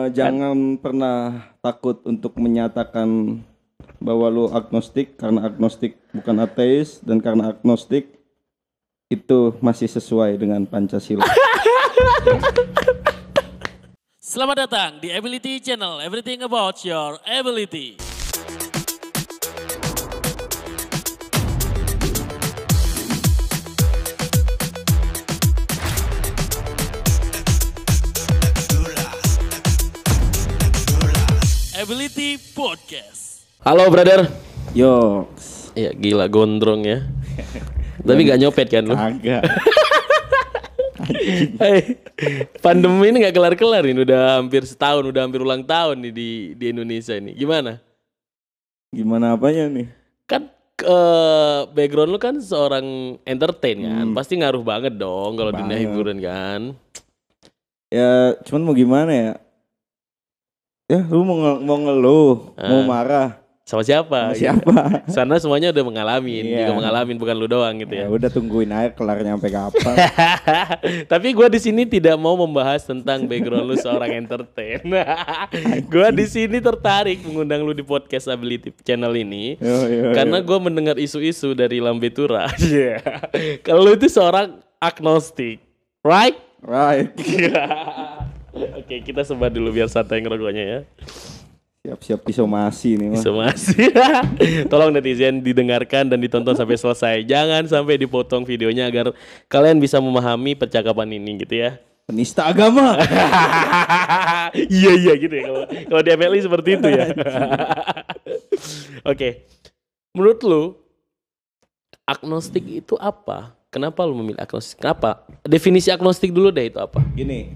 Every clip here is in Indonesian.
Eh, jangan pernah takut untuk menyatakan bahwa lu agnostik karena agnostik bukan ateis dan karena agnostik itu masih sesuai dengan Pancasila. Selamat datang di Ability Channel, everything about your ability. Ability Podcast. Halo brother. Yo, Iya gila gondrong ya. Tapi gak nyopet kan lu? agak. Hai. Pandemi ini gak kelar-kelar ini udah hampir setahun, udah hampir ulang tahun nih di di Indonesia ini. Gimana? Gimana apanya nih? Kan eh, background lu kan seorang entertain kan, pasti ngaruh banget dong kalau dunia hiburan kan. Ya, cuman mau gimana ya? Ya, lu mau nge- mau ngeluh, mau Ah. marah, Sama siapa? sama siapa? Sana semuanya udah mengalamin, Iya. juga mengalamin bukan lu doang gitu Ya ya. udah tungguin aja kelar nyampe kapan. Tapi gue di sini tidak mau membahas tentang background lu seorang entertain. gue di sini tertarik mengundang lu di podcast Ability Channel ini Yo, yo, karena gue mendengar isu-isu dari Lambe Tura. Iya. Kalau lu itu seorang agnostik, right? Right. Oke, kita sebar dulu biar santai ngerokoknya ya. Siap-siap disomasi nih mah. Somasi. Tolong netizen didengarkan dan ditonton sampai selesai. Jangan sampai dipotong videonya agar kalian bisa memahami percakapan ini gitu ya. Penista agama. iya iya gitu ya kalau kalau di MLI seperti itu ya. Oke. Menurut lu agnostik itu apa? Kenapa lu memilih agnostik? Kenapa? Definisi agnostik dulu deh itu apa? Gini,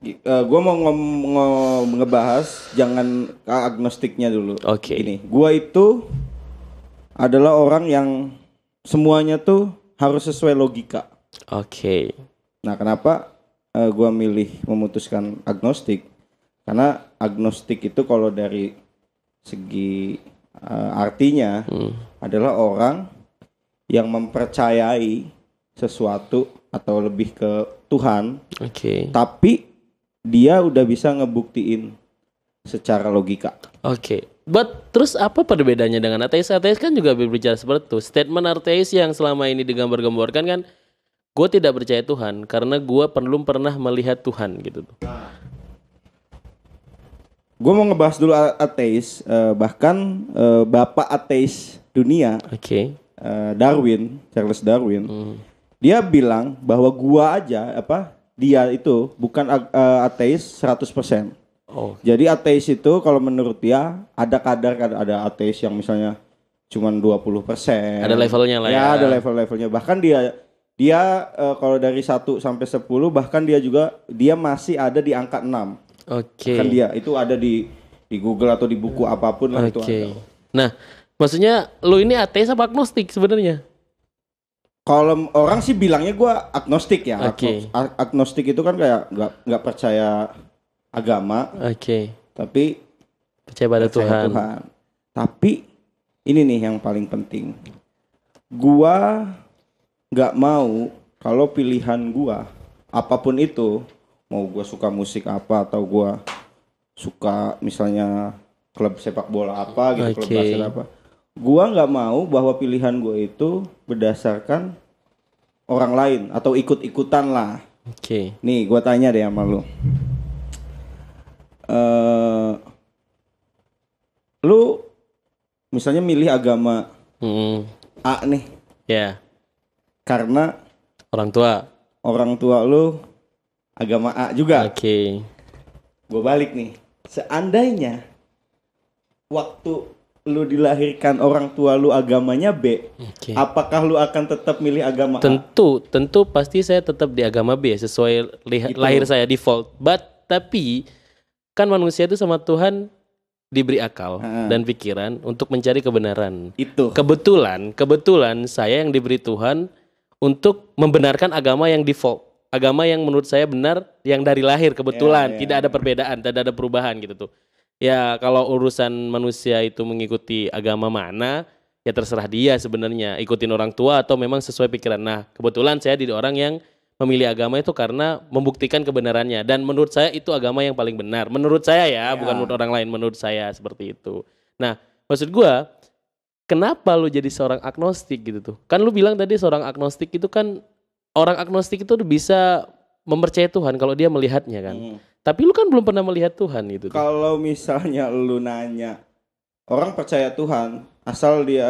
eh gue mau ngom- ngom- ngebahas jangan ke agnostiknya dulu. Oke. Gini, gue itu adalah orang yang semuanya tuh harus sesuai logika. Oke. Nah, kenapa eh, gua milih memutuskan agnostik? Karena agnostik itu kalau dari segi eh, artinya Hmm. adalah orang yang mempercayai sesuatu atau lebih ke Tuhan, Oke. tapi dia udah bisa ngebuktiin secara logika. Oke. But terus apa perbedaannya dengan ateis? Ateis kan juga berbicara seperti itu. Statement ateis yang selama ini digambar-gambarkan kan gue tidak percaya Tuhan karena gue belum pernah melihat Tuhan gitu tuh. Gue mau ngebahas dulu ateis, eh, bahkan eh, bapak ateis dunia Oke. eh, Darwin, Charles Darwin, Hmm. dia bilang bahwa gua aja apa dia itu bukan eh, ateis 100%. Oh. Jadi ateis itu kalau menurut dia ada kadar ada ateis yang misalnya cuman 20%. Ada levelnya lah ya. ada level-levelnya. Bahkan dia dia eh, kalau dari 1 sampai 10 bahkan dia juga dia masih ada di angka 6. Oke. Kan dia itu ada di di Google atau di buku apa pun lah itu Oke. ada. Nah, maksudnya lu ini ateis apa agnostik sebenarnya? Kalau orang sih bilangnya gua agnostik ya. Agnos- ag- Agnostik itu kan kayak nggak nggak percaya agama, Oke. tapi Percaya pada percaya Tuhan. Tapi ini nih yang paling penting. Gua nggak mau kalau pilihan gua apa pun itu, mau gua suka musik apa atau gua suka misalnya klub sepak bola apa gitu, klub Oke. basket apa. Gua nggak mau bahwa pilihan gua itu berdasarkan orang lain atau ikut-ikutan lah. Oke. Nih, gua tanya deh sama lu. Eh, lu misalnya milih agama Hmm. A nih Ya, karena orang tua. orang tua lu agama A juga. Oke. Gue balik nih. Seandainya waktu lu dilahirkan orang tua lu agamanya B, Oke. apakah lu akan tetap milih agama A? Tentu, tentu pasti saya tetap di agama B sesuai Gitu. lahir saya default. But tapi kan manusia itu sama Tuhan diberi akal Ha. dan pikiran untuk mencari kebenaran. Itu. Kebetulan, kebetulan saya yang diberi Tuhan untuk membenarkan agama yang default. Agama yang menurut saya benar yang dari lahir kebetulan, Ya, ya. tidak ada perbedaan, tidak ada perubahan gitu tuh. Ya kalau urusan manusia itu mengikuti agama mana, ya terserah dia sebenarnya ikutin orang tua atau memang sesuai pikiran. Nah kebetulan saya di orang yang memilih agama itu karena membuktikan kebenarannya dan menurut saya itu agama yang paling benar. Menurut saya ya, bukan menurut orang lain, menurut saya seperti itu. Nah, maksud gua kenapa lu jadi seorang agnostik gitu tuh? Kan lu bilang tadi seorang agnostik itu kan orang agnostik itu bisa mempercayai Tuhan kalau dia melihatnya kan. Hmm. Tapi lu kan belum pernah melihat Tuhan gitu. Kalau misalnya lu nanya orang percaya Tuhan asal dia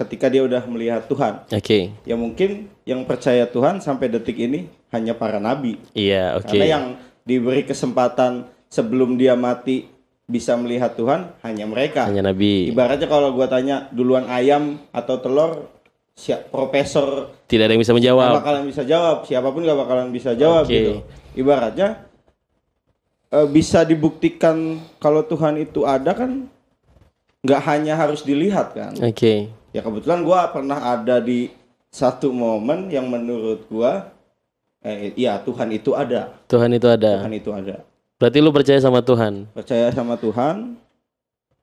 ketika dia udah melihat Tuhan, Oke. ya mungkin yang percaya Tuhan sampai detik ini hanya para nabi. Iya, oke. Karena yang diberi kesempatan sebelum dia mati bisa melihat Tuhan hanya mereka. Hanya Nabi. Ibaratnya kalau gua tanya duluan ayam atau telur, siap profesor Tidak ada yang bisa menjawab. bakalan bisa jawab, siapa pun nggak bakalan bisa jawab Oke. gitu. Ibaratnya eh, bisa dibuktikan kalau Tuhan itu ada kan nggak hanya harus dilihat kan. Oke. Ya kebetulan gua pernah ada di satu momen yang menurut gua eh iya Tuhan itu ada. Tuhan itu ada. Tuhan itu ada. Berarti lu percaya sama Tuhan, Percaya sama Tuhan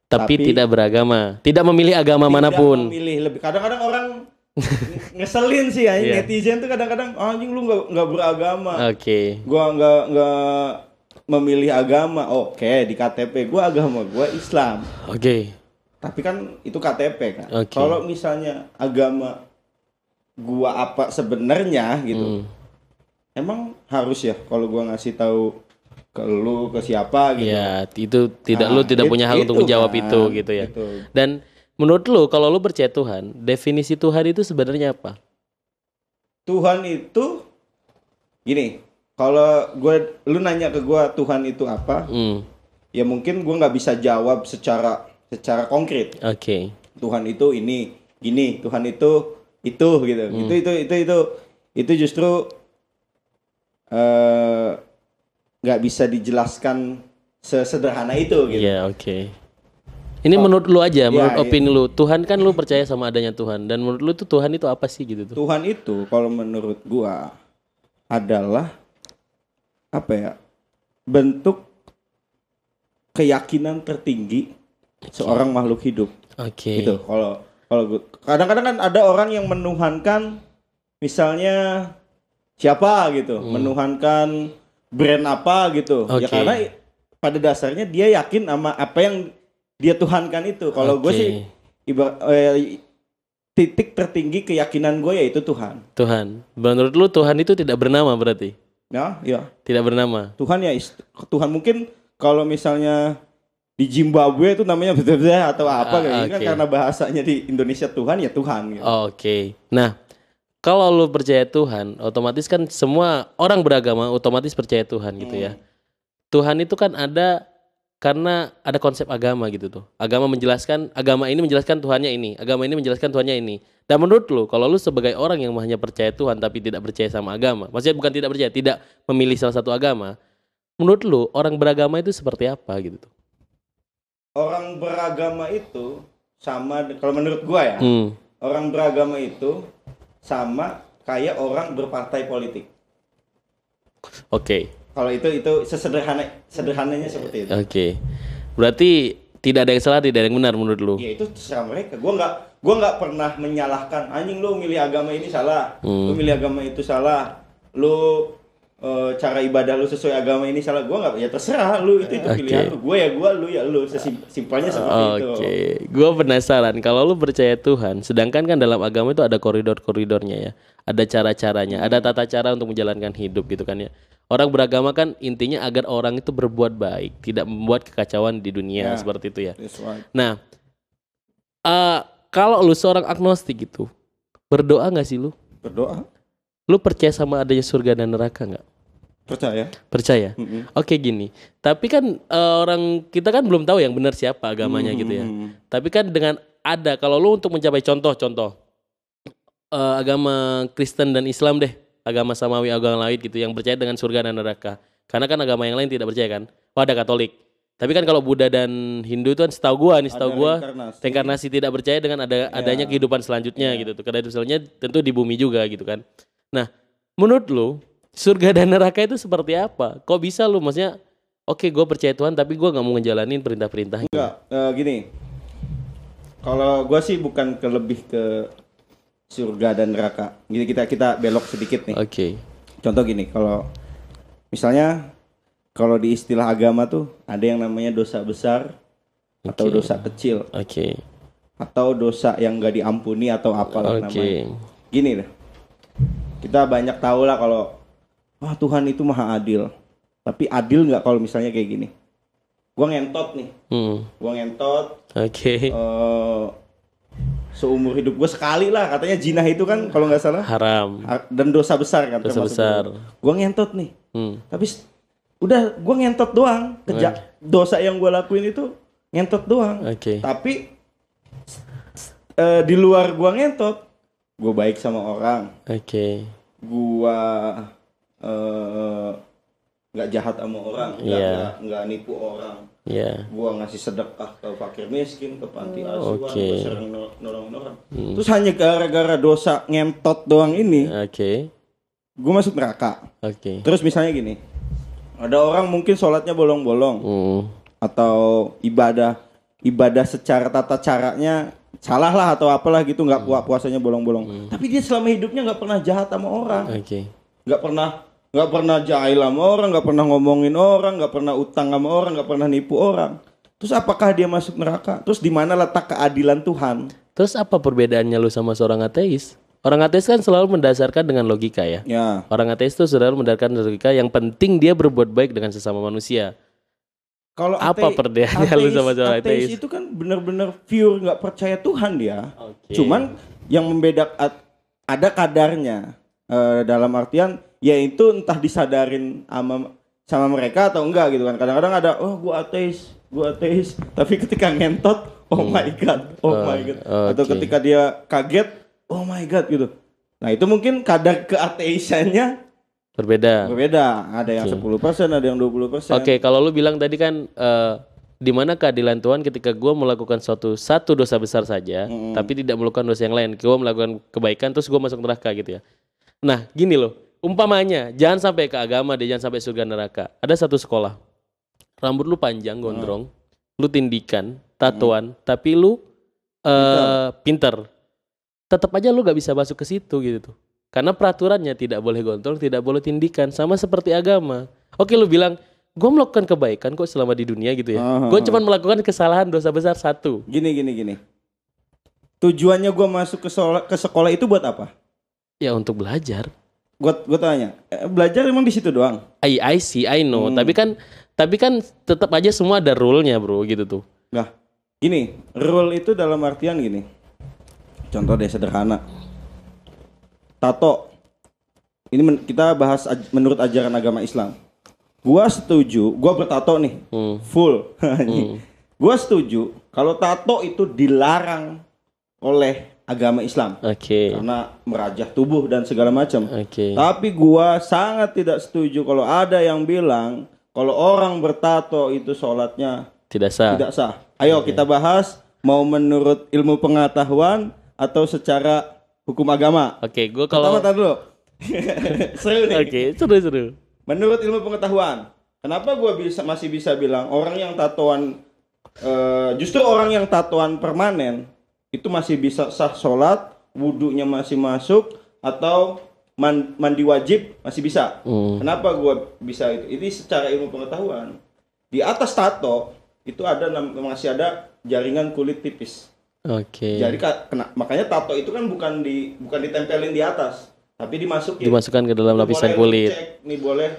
tapi, Tapi- tidak beragama, tidak memilih agama tidak mana pun. memilih lebih kadang-kadang orang nge- ngeselin sih ya Iya. netizen tuh kadang-kadang "Oh, anjing lu nggak nggak beragama Oke. gua nggak nggak memilih agama oke di KTP gua agama gua Islam Oke. tapi kan itu KTP kan Oke. kalau misalnya agama gua apa sebenarnya Hmm. gitu emang harus ya kalau gua ngasih tahu ke lu ke siapa gitu Ya, itu tidak Nah, lu tidak it- punya hak untuk itu menjawab kan, itu gitu ya. gitu. Dan menurut lu kalau lu percaya Tuhan, definisi Tuhan itu sebenarnya apa? Tuhan itu gini kalau gue lu nanya ke gua Tuhan itu apa Hmm. ya mungkin gua nggak bisa jawab secara secara konkret Oke. Tuhan itu ini gini Tuhan itu itu gitu Hmm. itu itu itu itu itu justru eh, nggak bisa dijelaskan sesederhana itu gitu Iya, oke. Ini menurut lu aja, menurut iya. opini lu. Tuhan kan lu percaya sama adanya Tuhan dan menurut lu tuh Tuhan itu apa sih gitu tuh? Tuhan itu kalau menurut gua adalah apa ya bentuk keyakinan tertinggi seorang makhluk hidup Oke. gitu kalau kalau kadang-kadang kan ada orang yang menuhankan misalnya siapa gitu menuhankan brand apa gitu ya Oke. karena pada dasarnya dia yakin sama apa yang dia tuhankan itu kalau gue Oke. sih ibar eh, titik tertinggi keyakinan gue yaitu Tuhan Tuhan. Menurut lu Tuhan itu tidak bernama berarti? Ya ya Tidak bernama. Tuhan ya Tuhan mungkin kalau misalnya di Zimbabwe itu namanya betul-betul atau apa Ah, kayak gitu kan karena bahasanya di Indonesia Tuhan ya Tuhan gitu. Oke. Nah, kalau lu percaya Tuhan, otomatis kan semua orang beragama otomatis percaya Tuhan gitu ya. Tuhan itu kan ada karena ada konsep agama gitu tuh. Agama menjelaskan agama ini menjelaskan Tuhannya ini, agama ini menjelaskan Tuhannya ini. Dan menurut lu, kalau lu sebagai orang yang hanya percaya Tuhan tapi tidak percaya sama agama, maksudnya bukan tidak percaya, tidak memilih salah satu agama, menurut lu orang beragama itu seperti apa gitu tuh? Orang beragama itu sama kalau menurut gua ya, Hmm. orang beragama itu sama kayak orang berpartai politik. Oke. Kalau itu itu sesederhana sederhananya seperti itu. Oke. Berarti tidak ada yang salah, tidak ada yang benar menurut lu. Ya itu terserah mereka. Gua nggak gua nggak pernah menyalahkan anjing lu milih agama ini salah. Hmm. Lu milih agama itu salah. Lu eh, cara ibadah lu sesuai agama ini salah. Gua nggak ya terserah lu itu itu Oke. pilihan lu. Gue ya gua, lu ya lu. Sesim- Simpelnya seperti itu. Oke, gue penasaran kalau lu percaya Tuhan, sedangkan kan dalam agama itu ada koridor-koridornya ya, ada cara-caranya, ada tata cara untuk menjalankan hidup gitu kan ya. Orang beragama kan intinya agar orang itu berbuat baik, tidak membuat kekacauan di dunia Ya. seperti itu ya. Right. Nah, eh, kalau lu seorang agnostik gitu, berdoa nggak sih lu? Berdoa, Lu percaya sama adanya surga dan neraka nggak? percaya. Percaya. Mm-mm. Oke gini, tapi kan eh, orang kita kan belum tahu yang benar siapa agamanya gitu ya. Tapi kan dengan ada kalau lu untuk mencapai contoh-contoh eh, agama Kristen dan Islam deh, agama samawi, agama lain gitu yang percaya dengan surga dan neraka. Karena kan agama yang lain tidak percaya kan. Oh ada Katolik. Tapi kan kalau Buddha dan Hindu itu kan setahu gua nih, setahu Ada gua reinkarnasi. reinkarnasi tidak percaya dengan ada adanya kehidupan selanjutnya gitu tuh. Karena itu selanjutnya tentu di bumi juga gitu kan. Nah, menurut lu surga dan neraka itu seperti apa? Kok bisa lu maksudnya Oke, gue percaya Tuhan, tapi gue nggak mau ngejalanin perintah-perintahnya. Enggak, eh, gini. Kalau gua sih bukan ke lebih ke surga dan neraka. Jadi kita kita belok sedikit nih. Oke, Contoh gini, kalau misalnya kalau di istilah agama tuh ada yang namanya dosa besar atau Oke. dosa kecil Oke. atau dosa yang gak diampuni atau apalah Oke. namanya. Gini deh. Kita banyak tahu lah kalau wah Tuhan itu maha adil. Tapi adil nggak kalau misalnya kayak gini? Gua ngentot nih, Hmm. gua ngentot Oke. eh seumur hidup gue sekali lah katanya jinah itu kan kalau nggak salah Haram. ha- dan dosa besar kan Dosa besar. Gue ngentot nih, Hmm. tapi udah gue ngentot doang. Keja dosa yang gue lakuin itu ngentot doang. Oke. Tapi eh, di luar gue ngentot, gue baik sama orang, Oke. gue eh, nggak jahat sama orang, nggak Iya. nggak nipu orang. Ya. gua ngasih sedekah ke fakir miskin ke panti asuhan Oke. gua sering nol- nolongin orang terus hanya gara-gara dosa ngentot doang ini Oke. gua masuk neraka Oke. terus misalnya gini ada orang mungkin sholatnya bolong-bolong Hmm. atau ibadah ibadah secara tata caranya salah lah atau apalah gitu nggak puas puasanya bolong-bolong tapi dia selama hidupnya nggak pernah jahat sama orang Oke. nggak pernah nggak pernah jahil sama orang nggak pernah ngomongin orang nggak pernah utang sama orang nggak pernah nipu orang terus apakah dia masuk neraka terus di mana letak keadilan Tuhan Terus apa perbedaannya lu sama seorang ateis? Orang ateis kan selalu mendasarkan dengan logika ya. ya Orang ateis itu selalu mendasarkan logika yang penting dia berbuat baik dengan sesama manusia. Kalau Apa perbedaannya lu sama seorang ateis? itu kan benar-benar pure nggak percaya Tuhan dia Oke. cuman yang membedakan ada kadarnya Eh, dalam artian yaitu entah disadarin sama sama mereka atau enggak gitu kan kadang-kadang ada oh gua ateis gua ateis tapi ketika ngentot oh my god oh my god atau oke. ketika dia kaget oh my god gitu nah itu mungkin kadar keateisannya Berbeda. berbeda. Ada yang 10% ada yang 20% Oke, kalau lu bilang tadi kan eh, di mana keadilan Tuhan ketika gua melakukan suatu satu dosa besar saja, tapi tidak melakukan dosa yang lain, gua melakukan kebaikan terus gua masuk neraka gitu ya. Nah, gini loh, umpamanya jangan sampai ke agama deh, jangan sampai surga neraka. Ada satu sekolah, rambut lu panjang gondrong, lu tindikan, tatoan, tapi lu eh pinter. Tetap aja lu gak bisa masuk ke situ gitu tuh. Karena peraturannya tidak boleh gondrong, tidak boleh tindikan, sama seperti agama. Oke lu bilang, gue melakukan kebaikan kok selama di dunia gitu ya. Ah. Gue cuma melakukan kesalahan dosa besar satu. gini gini gini tujuannya gua masuk ke sekolah ke sekolah itu buat apa Ya untuk belajar. gua gua tanya eh, belajar emang di situ doang I, I see, I know. Hmm. Tapi kan, tapi kan tetap aja semua ada rule-nya bro gitu tuh. Nah, gini, rule itu dalam artian gini. Contoh deh sederhana. Tato. Ini men- kita bahas aj- menurut ajaran agama Islam. Gua setuju, gua bertato nih, Hmm. full. Gua setuju kalau tato itu dilarang oleh agama Islam Oke, karena merajah tubuh dan segala macam. oke. Tapi gua sangat tidak setuju kalau ada yang bilang kalau orang bertato itu sholatnya Tidak sah. tidak sah. Ayo kita bahas mau menurut ilmu pengetahuan atau secara hukum agama. Oke, gue Pertama kalau tar dulu. Seru nih. Oke, seru-seru. Menurut ilmu pengetahuan, kenapa gua bisa masih bisa bilang orang yang tatoan eh, justru orang yang tatoan permanen itu masih bisa sah sholat, wudhunya masih masuk atau man- mandi wajib masih bisa. Hmm. Kenapa gua bisa itu? Ini secara ilmu pengetahuan. Di atas tato itu ada masih ada jaringan kulit tipis. Oke. Jadi ka- kena, makanya tato itu kan bukan di bukan ditempelin di atas, tapi dimasukin. Dimasukkan ke dalam Lu lapisan boleh lu kulit. cek, nih boleh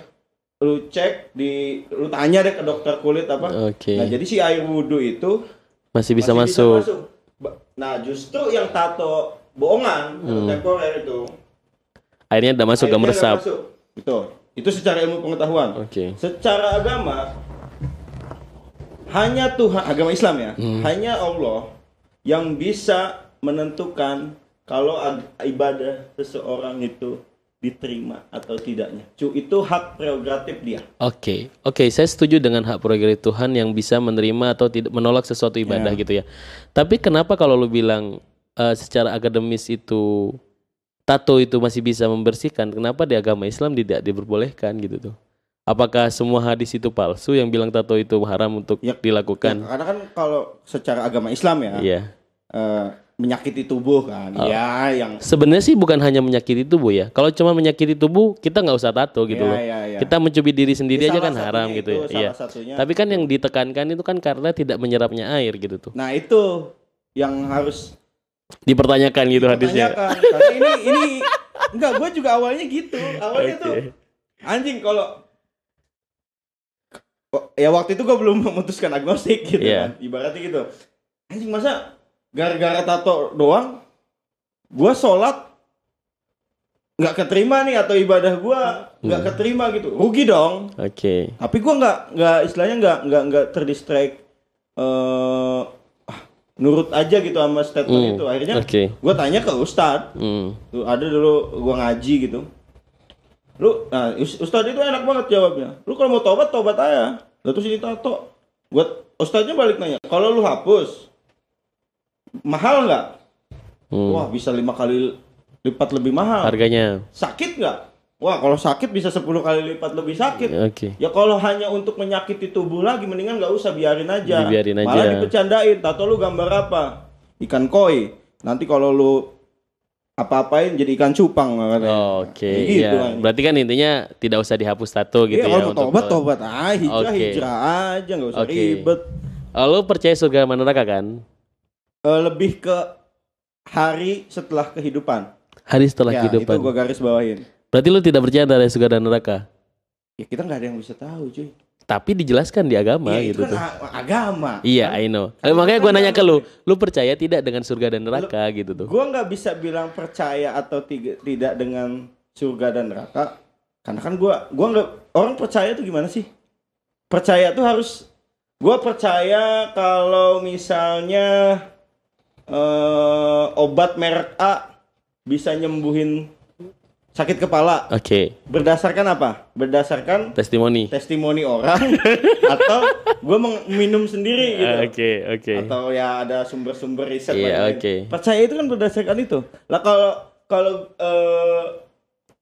lu cek di lu tanya deh ke dokter kulit apa. Oke. Nah, jadi si air wudhu itu Masih bisa masih masuk. Ba- Nah, justru yang tato bohongan Hmm. temporer itu Airnya udah masuk, gak airnya meresap. masuk. Betul. Itu secara ilmu pengetahuan. Oke. Secara agama hanya Tuhan agama Islam ya, Hmm. hanya Allah yang bisa menentukan kalau ibadah seseorang itu diterima atau tidaknya. Cu itu hak prerogatif dia. Oke, oke, saya setuju dengan hak prerogatif Tuhan yang bisa menerima atau tidak menolak sesuatu ibadah Ya. gitu ya. Tapi kenapa kalau lu bilang eh, secara akademis itu tato itu masih bisa membersihkan, kenapa di agama Islam tidak diperbolehkan gitu tuh? Apakah semua hadis itu palsu yang bilang tato itu haram untuk Ya, dilakukan? Karena kan kalau secara agama Islam ya, Iya. Eh, menyakiti tubuh kan. Oh. Ya, yang Sebenarnya sih bukan hanya menyakiti tubuh ya. Kalau cuma menyakiti tubuh, kita nggak usah tato gitu Ya, loh. ya, ya. Kita mencubit diri sendiri Ya, aja kan haram satunya gitu itu, ya. Iya. satunya Tapi kan yang ditekankan itu kan karena tidak menyerapnya air gitu tuh. Nah, itu yang harus Dipertanyakan gitu hadisnya. dipertanyakan. Karena ini ini enggak gue juga awalnya gitu. Awalnya tuh Oke. anjing kalau ya waktu itu gue belum memutuskan agnostik gitu Iya. kan. Ibaratnya gitu. Anjing masa gara-gara tato doang gue sholat nggak keterima nih atau ibadah gue nggak Hmm. keterima gitu rugi dong Oke. tapi gue nggak nggak istilahnya nggak nggak nggak terdistract eh ah, nurut aja gitu sama statement Hmm, itu akhirnya Oke. gue tanya ke ustadz Hmm. Tuh ada dulu gua ngaji gitu. Lu nah Us- Ustadz itu enak banget jawabnya. Lu kalau mau tobat tobat aja. Lalu terus ini tato. Buat Ustadznya balik nanya, kalau lu hapus mahal nggak? Hmm. Wah bisa lima kali lipat lebih mahal. Harganya. Sakit nggak? Wah kalau sakit bisa 10 kali lipat lebih sakit. Oke. Ya kalau hanya untuk menyakiti tubuh lagi mendingan nggak usah biarin aja. Dibiarin aja. Malah dipecandain. Tato lu gambar apa? Ikan koi. Nanti kalau lu apa-apain jadi ikan cupang katanya. Oke. Kayak gitu, ya. anjing. Berarti kan intinya tidak usah dihapus tato gitu Iya, ya kalau mau tobat untuk tobat ah hijrah Oke. hijrah aja nggak usah Oke. ribet. Oh, lu percaya surga sama neraka kan? Eh, lebih ke hari setelah kehidupan. Hari setelah ya, kehidupan. itu gua garis bawahin. Berarti lu tidak percaya ada surga dan neraka. Ya kita nggak ada yang bisa tahu cuy. Tapi dijelaskan di agama Ya, gitu itu tuh. kan a- agama. Iya, I know. Eh, Kan makanya gue kan nanya ke lu, lu percaya tidak dengan surga dan neraka gitu tuh? Gua nggak bisa bilang percaya atau tiga- tidak dengan surga dan neraka karena kan gua gua nggak orang percaya tuh gimana sih percaya tuh harus gua percaya kalau misalnya eh, obat merek A bisa nyembuhin sakit kepala Oke, berdasarkan apa berdasarkan testimoni. testimoni orang atau gua minum sendiri gitu Oke, oke. atau ya ada sumber-sumber riset Iya, lain-lain. oke. Percaya itu kan berdasarkan itu. Lah kalau kalau eh,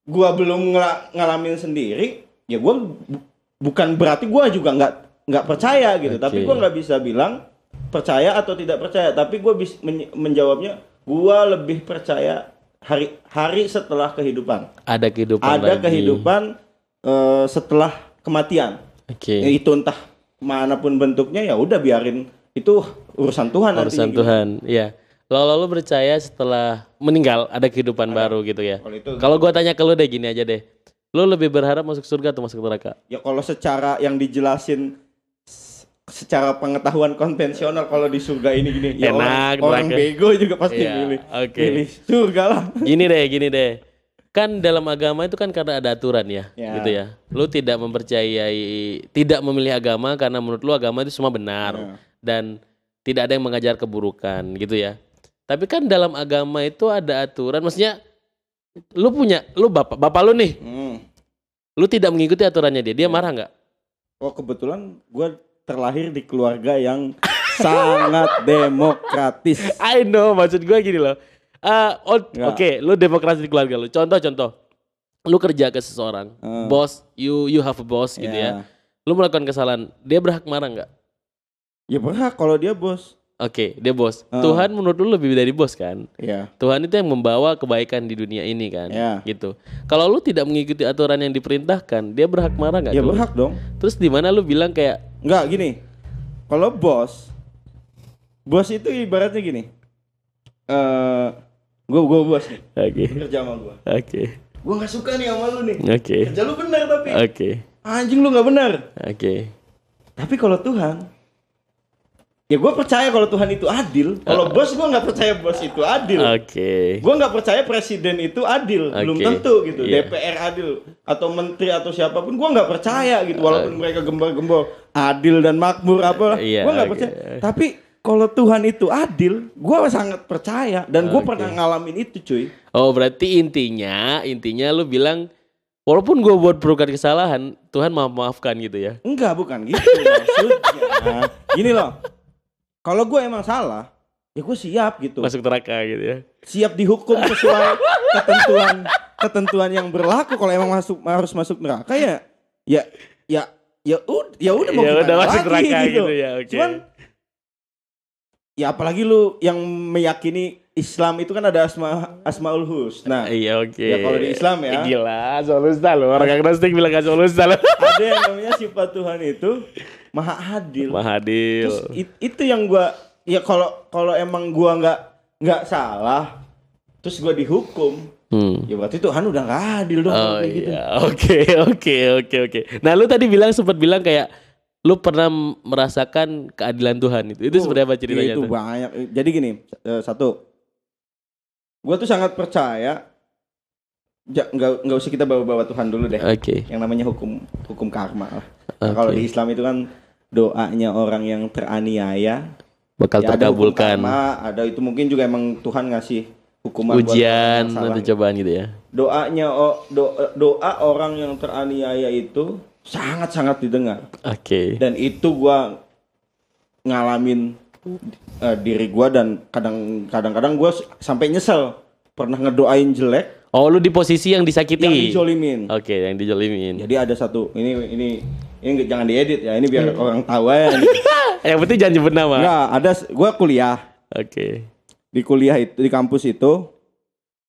gua belum ngela- ngalamin sendiri, ya gua bu- bukan berarti gua juga nggak nggak percaya gitu. Oke. Tapi gua nggak bisa bilang percaya atau tidak percaya. Tapi gua bisa menjawabnya, gua lebih percaya hari hari setelah kehidupan. Ada kehidupan Ada lagi. kehidupan eh, setelah kematian. Oke. Ya, itu entah mana pun bentuknya ya udah biarin itu urusan Tuhan Urusan gitu. Tuhan, iya. Lalu lu percaya setelah meninggal ada kehidupan baru gitu ya? Kalau gua tanya ke lu deh gini aja deh. Lu lebih berharap masuk surga atau masuk neraka? ya kalau secara yang dijelasin secara pengetahuan konvensional kalau di surga ini gini ya Enak, orang, orang neraka. bego juga pasti Iya, milih oke. milih surga lah Gini deh, gini deh. Kan dalam agama itu kan karena ada aturan ya, Ya. gitu ya. Lu tidak mempercayai, tidak memilih agama karena menurut lu agama itu semua benar Ya. dan tidak ada yang mengajar keburukan, gitu ya. Tapi kan dalam agama itu ada aturan, maksudnya lu punya, lu bapak, bapak lu nih, Hmm. lu tidak mengikuti aturannya dia, dia marah nggak? oh kebetulan gue terlahir di keluarga yang sangat demokratis I know, maksud gue gini loh. Oh, Oke, Nggak. lu demokrasi di keluarga lu. Contoh-contoh, lu kerja ke seseorang, Hmm. bos, you you have a boss gitu ya. Lu melakukan kesalahan, dia berhak marah nggak? ya berhak kalau dia bos Oke, dia bos. Hmm. Tuhan menurut lu lebih dari bos kan? ya Tuhan itu yang membawa kebaikan di dunia ini kan, Ya. gitu. Kalau lu tidak mengikuti aturan yang diperintahkan, dia berhak marah nggak? ya ke lu? berhak dong Terus di mana lu bilang kayak, Enggak gini. Kalau bos, bos itu ibaratnya gini. Eh, gua gua bos nih, oke, kerja sama gua. oke, Gua nggak suka nih sama lu nih. oke, Kerja lu benar tapi oke, anjing lu nggak benar. oke. Tapi kalau Tuhan, ya gua percaya kalau Tuhan itu adil. Kalau bos gua nggak percaya bos itu adil. Oke. Gua nggak percaya presiden itu adil, belum Oke, tentu gitu. iya. DPR adil atau menteri atau siapa pun, gua nggak percaya gitu. Walaupun mereka gembor-gembor adil dan makmur apa, Iya, gua nggak oke. percaya. Tapi kalau Tuhan itu adil, gua sangat percaya dan gua Oke. pernah ngalamin itu, cuy. Oh berarti intinya intinya lu bilang walaupun gue buat perbuatan kesalahan Tuhan maaf maafkan gitu ya? Enggak, bukan gitu maksudnya. Gini loh, kalau gua emang salah, ya gue siap gitu. Masuk neraka gitu ya? siap dihukum sesuai ketentuan ketentuan yang berlaku kalau emang masuk harus masuk neraka ya ya ya ya udah ya udah mau Ya udah masuk lagi neraka gitu ya, oke. cuman ya apalagi lu yang meyakini Islam itu kan ada asma asmaul husna. Iya oke. Ya, kalau di Islam ya. Eh, Gila, solusta lo. Orang agnostik bilang solusta lo. ada yang namanya sifat Tuhan itu maha adil. Mahadil. Terus it- itu yang gua ya kalau kalau emang gua nggak nggak salah terus gua dihukum Hmm. ya berarti Tuhan udah nggak adil dong Oh kayak gitu. iya, oke oke oke oke. Nah lu tadi bilang sempat bilang kayak lu pernah merasakan keadilan Tuhan itu. Itu sebenarnya apa ceritanya itu tuh? banyak. Jadi gini, eh, satu, gua tuh sangat percaya ja- nggak nggak usah kita bawa-bawa Tuhan dulu deh. Oke. Yang namanya hukum hukum karma lah. Nah, Kalau di Islam itu kan doanya orang yang teraniaya Bakal ya ada terkabulkan. karma, ada itu mungkin juga emang Tuhan ngasih hukuman Ujian atau cobaan gitu ya. doanya o- do- doa orang yang teraniaya itu sangat-sangat didengar Oke. dan itu gua ngalamin eh, diri gua dan kadang kadang-kadang gua s- sampai nyesel pernah ngedoain jelek Oh lu di posisi yang disakiti. yang dijolimin Oke, yang dijolimin. jadi ada satu ini ini ini jangan diedit ya ini biar orang tahu aja yang penting jangan nyebut nama. Enggak, ada gua kuliah Oke. di kuliah itu di kampus itu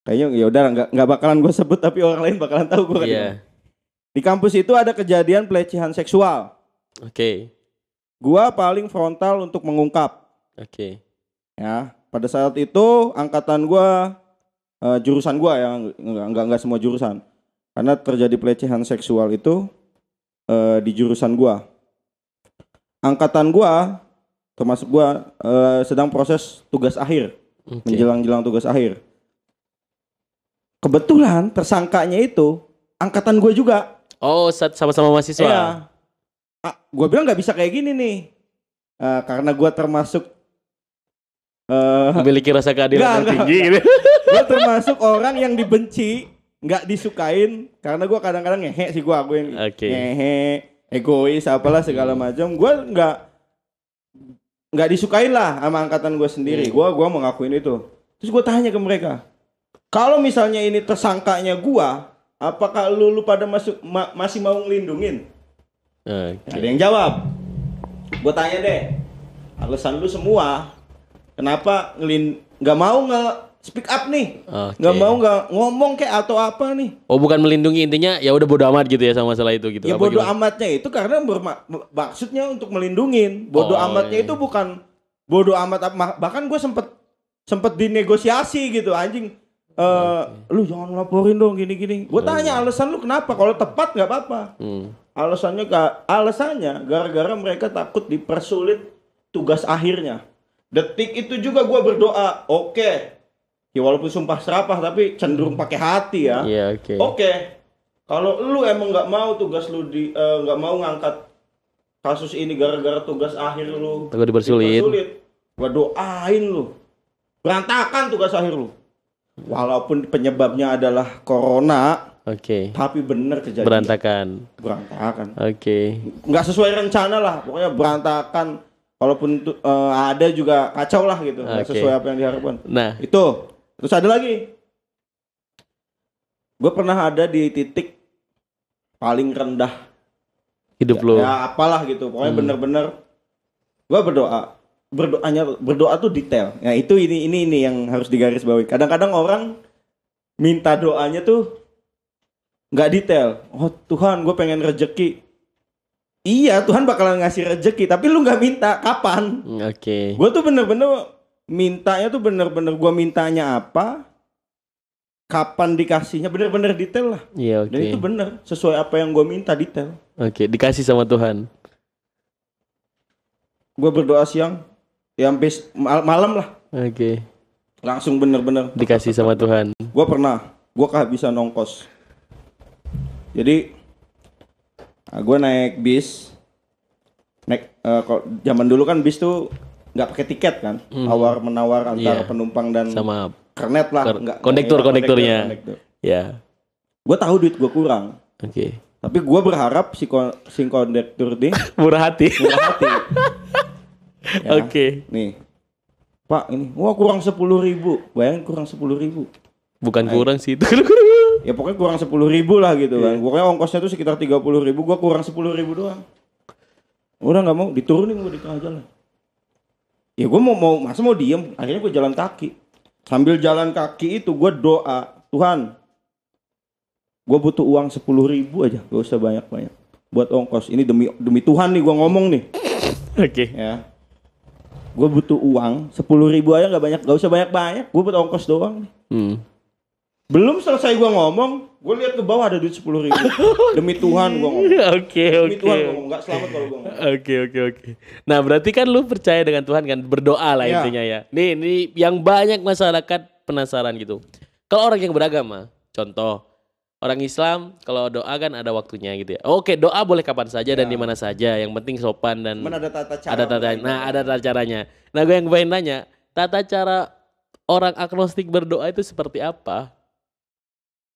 kayaknya ya udah nggak nggak bakalan gue sebut tapi orang lain bakalan tahu gue Iya. di kampus itu ada kejadian pelecehan seksual Oke. gua paling frontal untuk mengungkap Oke. ya pada saat itu angkatan gua eh, jurusan gua ya nggak nggak nggak semua jurusan karena terjadi pelecehan seksual itu eh, di jurusan gua angkatan gua termasuk gua eh, sedang proses tugas akhir Oke. menjelang-jelang tugas akhir. Kebetulan tersangkanya itu angkatan gue juga. Oh, sama-sama mahasiswa. Iya. Ah, gue bilang nggak bisa kayak gini nih, Eh, karena gue termasuk, eh Memiliki rasa keadilan yang tinggi gitu. gue termasuk orang yang dibenci, nggak disukain, karena gue kadang-kadang ngehe sih gue, gue yang Oke. ngehe, egois, apalah segala macam. Gue nggak nggak disukain lah sama angkatan gue sendiri. Hmm. Gue gua mau ngakuin itu. Terus gue tanya ke mereka, kalau misalnya ini tersangkanya gue, apakah lu, lu pada masuk ma- masih mau ngelindungin? Oke. Ada yang jawab. Gue tanya deh, alasan lu semua, kenapa ngelin nggak mau nge speak up nih? Nggak mau nggak ngomong kayak atau apa nih? Oh, bukan melindungi intinya ya udah bodo amat gitu ya sama masalah itu gitu. Ya Apa bodoh gimana? amatnya itu karena berma- maksudnya untuk melindungin. Bodoh Oh, amatnya iya. itu bukan bodoh amat bahkan gue sempet sempet dinegosiasi gitu anjing. Eh, lu jangan laporin dong gini-gini. Gue tanya alasan lu kenapa? Kalau tepat nggak apa-apa. Hmm. Alasannya alasannya gara-gara mereka takut dipersulit tugas akhirnya. Detik itu juga gua berdoa, oke. Ya walaupun sumpah serapah tapi cenderung pakai hati ya. Iya, oke. Oke. Kalau lu emang nggak mau tugas lu di eh, nggak mau ngangkat kasus ini gara-gara tugas akhir lu Takut dipersulit. gua doain lu. Berantakan tugas akhir lu. Walaupun penyebabnya adalah corona, Oke. tapi bener kejadian. Berantakan. Berantakan Oke. nggak sesuai rencana lah pokoknya berantakan kalaupun tu- eh, ada juga kacau lah gitu Oke. sesuai apa yang diharapkan. Nah, itu. Terus ada lagi. Gue pernah ada di titik paling rendah. Hidup lu. ya apalah gitu. Pokoknya Hmm. bener-bener gue berdoa. Berdoanya berdoa tuh detail. Ya itu ini ini ini yang harus digarisbawahi. Kadang-kadang orang minta doanya tuh nggak detail. Oh Tuhan gue pengen rejeki iya Tuhan bakalan ngasih rejeki tapi lu nggak minta kapan Hmm, Oke. gue tuh bener-bener mintanya tuh bener-bener gue mintanya apa kapan dikasihnya bener-bener detail lah Iya, oke. dan itu bener sesuai apa yang gue minta detail Oke, dikasih sama Tuhan. gue berdoa siang ya sampai mal- malam lah Oke. langsung bener-bener Dikasih sama Tuhan. gue pernah gue kehabisan ongkos jadi gue naik bis naik eh, kalau zaman dulu kan bis tuh nggak pakai tiket kan tawar menawar antara Iya. penumpang dan Sama kernet lah Ker- nggak kondektur- nggak- kondekturnya. kondektur. ya. gue tahu duit gue kurang Oke. tapi gue berharap si kon- si kondektur ini Murah hati. murah hati Ya. Oke. nih pak ini wah kurang sepuluh ribu bayangin kurang sepuluh ribu Bukan kurang sih itu. Ya pokoknya kurang sepuluh ribu lah gitu kan pokoknya ongkosnya tuh sekitar tiga puluh ribu gua kurang sepuluh ribu doang udah nggak mau diturunin gue di tengah jalan Ya gue mau mau masa mau diem, akhirnya gue jalan kaki. Sambil jalan kaki itu gue doa, Tuhan, gue butuh uang sepuluh ribu aja, gak usah banyak banyak. Buat ongkos, ini demi demi Tuhan nih gue ngomong nih, Oke. ya. Gue butuh uang sepuluh ribu aja nggak banyak, gak usah banyak banyak. Gue buat ongkos doang. nih. Hmm. Belum selesai gue ngomong, gue lihat ke bawah ada duit sepuluh ribu. demi Tuhan gue ngomong. Oke, Demi oke. Tuhan gue ngomong, nggak selamat kalau gue ngomong. Oke oke oke. Nah berarti kan lu percaya dengan Tuhan kan berdoa lah Ya. intinya ya. Nih ini yang banyak masyarakat penasaran gitu. Kalau orang yang beragama, contoh orang Islam kalau doa kan ada waktunya gitu ya. Oke doa boleh kapan saja dan di mana saja. Yang penting sopan dan Cuman ada tata cara. ada tata. Nah ada tata caranya. Nah gue yang pengen nanya, tata cara orang agnostik berdoa itu seperti apa?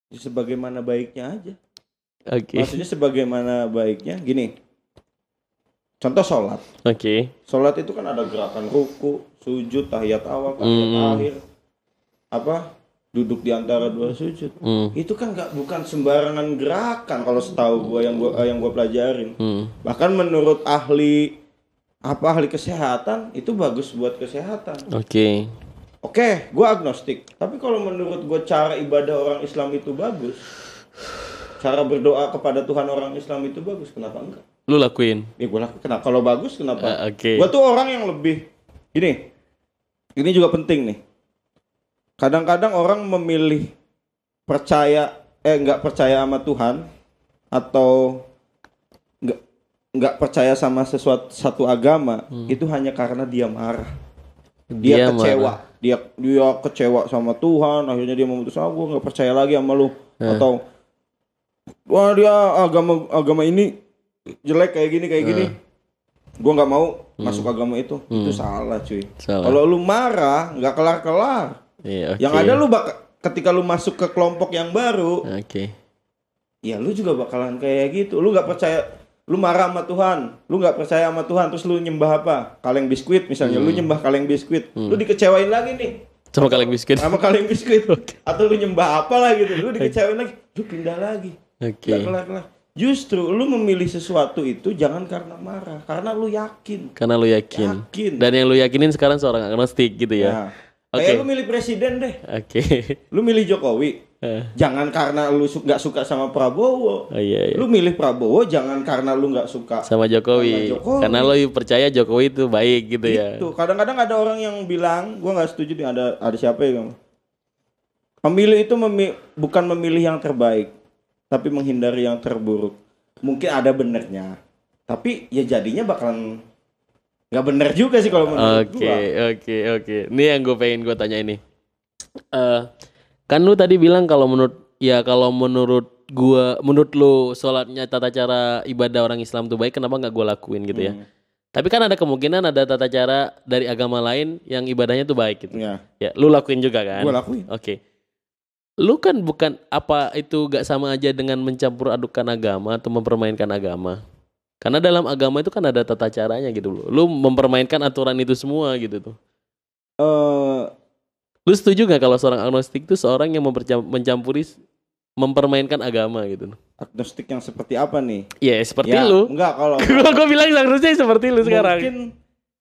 Sebagaimana baiknya aja. Oke Maksudnya sebagaimana baiknya gini. Contoh sholat. oke. Sholat itu kan ada gerakan ruku, sujud, tahiyat awal, tahiyat Mm. akhir. Apa? Duduk di antara dua sujud. Hmm. Itu kan nggak bukan sembarangan gerakan kalau setahu gua yang gua yang gua pelajarin. Hmm. Bahkan menurut ahli apa ahli kesehatan itu bagus buat kesehatan. Oke. Oke, gua agnostik. Tapi kalau menurut gua cara ibadah orang Islam itu bagus. Cara berdoa kepada Tuhan orang Islam itu bagus. Kenapa enggak? Lu lakuin. Ya gue lakukan. Kenapa? Kalau bagus kenapa? Ah, oke. Gue tuh orang yang lebih gini. Ini juga penting nih. Kadang-kadang orang memilih percaya eh nggak percaya sama Tuhan atau nggak nggak percaya sama sesuatu satu agama itu hanya karena dia marah. Dia, Dia kecewa. marah. Dia dia kecewa sama Tuhan, akhirnya dia memutuskan ah, gue nggak percaya lagi sama lu atau wah dia agama agama ini jelek kayak gini kayak gini. Gua nggak mau masuk agama itu. Itu salah cuy. Kalau lu marah nggak kelar-kelar. Iya, oke. Yang ada lu bak ketika lu masuk ke kelompok yang baru, Oke. ya lu juga bakalan kayak gitu. Lu nggak percaya lu marah sama Tuhan, lu nggak percaya sama Tuhan, terus lu nyembah apa? Kaleng biskuit misalnya, lu nyembah kaleng biskuit, lu dikecewain lagi nih Sama kaleng biskuit. sama kaleng biskuit, atau lu nyembah apa lah gitu, lu dikecewain lagi, lu pindah lagi, Oke. nggak kelar-kelar. Justru lu memilih sesuatu itu jangan karena marah, karena lu yakin. Karena lu yakin. Yakin. Dan yang lu yakinin sekarang seorang agnostik gitu ya. Nah, Oke. kayak lu milih presiden deh, Oke. lu milih Jokowi, Eh, jangan karena lu su- nggak suka sama Prabowo. oh iya, iya. Lu milih Prabowo jangan karena lu nggak suka Sama Jokowi. Sama Jokowi. Karena lu percaya Jokowi itu baik gitu ya. Gitu. Kadang-kadang ada orang yang bilang, gua nggak setuju nih ada ada siapa ya Bang? Pemilih itu memi- bukan memilih yang terbaik, tapi menghindari yang terburuk. Mungkin ada benernya, tapi ya jadinya bakalan nggak bener juga sih kalau menurut Oke, gua. oke, oke. Ini yang gue pengen gue tanya ini. Eh, kan lu tadi bilang kalau menurut ya kalau menurut gua menurut lu sholatnya tata cara ibadah orang Islam tuh baik kenapa nggak gue lakuin gitu ya? Hmm. Tapi kan ada kemungkinan ada tata cara dari agama lain yang ibadahnya tuh baik gitu. Ya, Ya, lu lakuin juga kan? gua lakuin. Oke. Lu kan bukan apa itu gak sama aja dengan mencampur adukan agama atau mempermainkan agama. Karena dalam agama itu kan ada tata caranya gitu loh. Lu mempermainkan aturan itu semua gitu tuh. Eh, Lu setuju gak kalau seorang agnostik itu seorang yang mencampuri mempermainkan agama gitu? agnostik yang seperti apa nih? Ya seperti Ya, lu. Enggak kalau Gua gua bilang agnostik seperti lu sekarang. Mungkin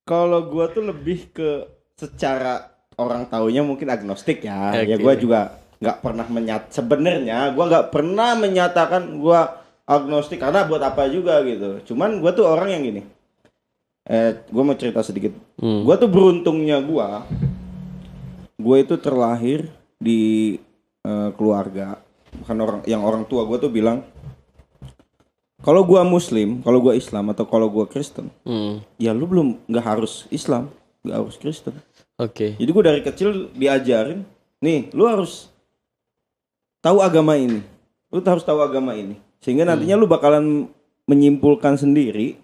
kalau gua tuh lebih ke secara orang taunya mungkin agnostik ya. Ya Oke. gua juga nggak pernah menyat sebenarnya gua nggak pernah menyatakan gua agnostik karena buat apa juga gitu. Cuman gua tuh orang yang gini. Eh, gua mau cerita sedikit. Hmm. Gua tuh beruntungnya gua gua itu terlahir di eh, keluarga bukan orang yang orang tua gua tuh bilang kalau gua muslim, kalau gua Islam atau kalau gua Kristen, Hmm. ya lu belum nggak harus Islam, nggak harus Kristen. Oke. Jadi gue dari kecil diajarin, nih lu harus tahu agama ini, lu harus tahu agama ini, sehingga nantinya lu bakalan menyimpulkan sendiri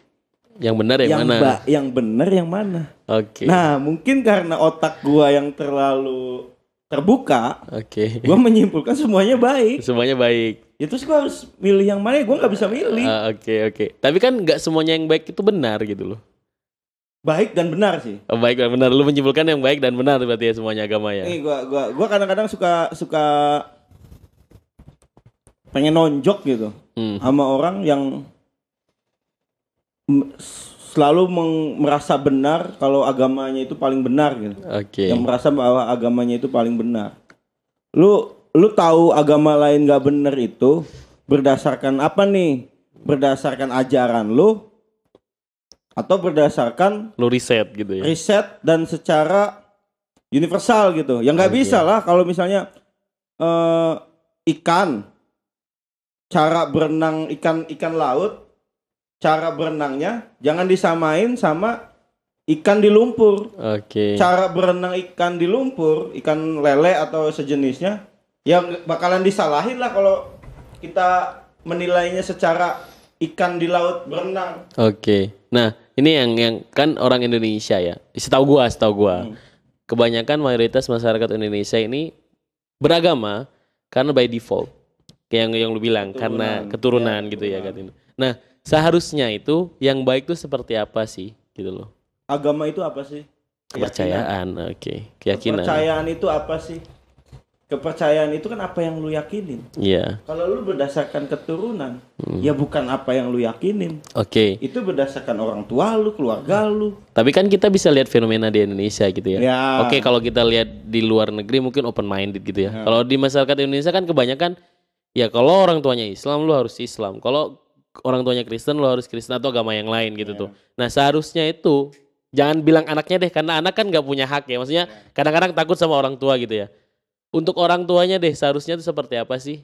Yang benar yang, yang mana? ba- yang benar yang mana. Oke. Nah mungkin karena otak gua yang terlalu terbuka, Oke. gua menyimpulkan semuanya baik. Semuanya baik. Ya terus gua harus milih yang mana? Gua nggak bisa milih. Ah, Oke oke. Tapi kan nggak semuanya yang baik itu benar gitu loh. Baik dan benar sih. Oh, baik dan benar. Lu menyimpulkan yang baik dan benar berarti ya semuanya agama ya. Nih gua gua gua kadang-kadang suka suka pengen nonjok gitu Hmm. sama orang yang selalu merasa benar kalau agamanya itu paling benar gitu. Oke. Yang merasa bahwa agamanya itu paling benar. Lu lu tahu agama lain gak benar itu berdasarkan apa nih? Berdasarkan ajaran lu atau berdasarkan Lu riset gitu ya. riset dan secara universal gitu. Ya nggak Oke. bisa lah kalau misalnya eh, ikan cara berenang ikan ikan laut cara berenangnya jangan disamain sama ikan di lumpur. Oke. Cara berenang ikan di lumpur, ikan lele atau sejenisnya yang bakalan disalahin lah kalau kita menilainya secara ikan di laut berenang. Oke. Nah, ini yang yang kan orang Indonesia ya. Setahu gua, setahu gua. Hmm. Kebanyakan mayoritas masyarakat Indonesia ini beragama karena by default. Kayak yang yang lu bilang karena keturunan Ya, gitu ya keturunan. kan. Nah, seharusnya itu yang baik itu seperti apa sih gitu loh. Agama itu apa sih? Kepercayaan, oke. Keyakinan. Kepercayaan itu apa sih? Kepercayaan itu kan apa yang lu yakinin. Iya. Kalau lu berdasarkan keturunan, Hmm. ya bukan apa yang lu yakinin. Oke. Itu berdasarkan orang tua lu, keluarga lu. Tapi kan kita bisa lihat fenomena di Indonesia gitu ya. Ya. Oke, kalau kita lihat di luar negeri mungkin open minded gitu ya. Kalau di masyarakat Indonesia kan kebanyakan ya kalau orang tuanya Islam lu harus Islam. Kalau orang tuanya Kristen lu harus Kristen atau agama yang lain gitu tuh. Nah, seharusnya itu jangan bilang anaknya deh karena anak kan nggak punya hak ya. Maksudnya kadang-kadang takut sama orang tua gitu ya. Untuk orang tuanya deh seharusnya itu seperti apa sih?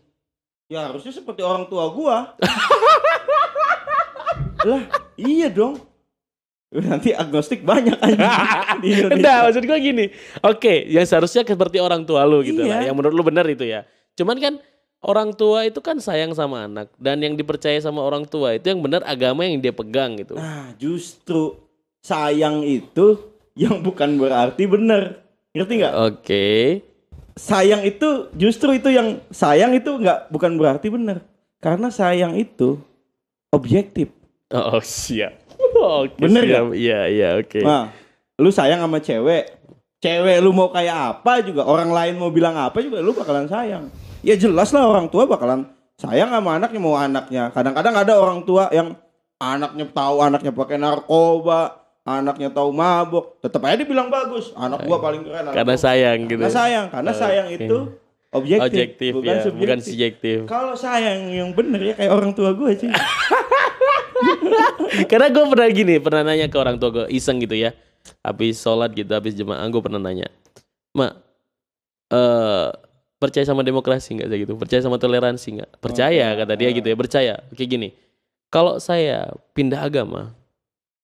Ya harusnya seperti orang tua gua. lah, iya dong. Nanti agnostik banyak aja di Indonesia. Enggak, maksud gua gini. Oke, yang seharusnya seperti orang tua lu gitu lah. Iya. Yang menurut lu benar itu ya. Cuman kan orang tua itu kan sayang sama anak dan yang dipercaya sama orang tua itu yang benar agama yang dia pegang gitu. Nah, justru sayang itu yang bukan berarti benar. Ngerti nggak? Oke. sayang itu justru itu yang sayang itu nggak bukan berarti benar karena sayang itu objektif Oh, siap. Oke, Bener siap. Iya, iya, oke. nah lu sayang sama cewek cewek lu mau kayak apa juga orang lain mau bilang apa juga lu bakalan sayang ya jelas lah orang tua bakalan sayang sama anaknya mau anaknya kadang-kadang ada orang tua yang anaknya tahu anaknya pakai narkoba anaknya tahu mabok tetap aja dibilang bagus anak gua paling keren anak Karena gua. sayang gitu. karena sayang karena sayang itu objektif, Objektif bukan ya, subjektif bukan subjektif. Kalau sayang yang bener ya kayak orang tua gue sih. Karena gue pernah gini, pernah nanya ke orang tua gue, iseng gitu ya. Habis sholat gitu, habis jemaah gue pernah nanya. Mak, eh percaya sama demokrasi nggak saya gitu? Percaya sama toleransi nggak? Percaya kata dia gitu ya, percaya. Oke gini, kalau saya pindah agama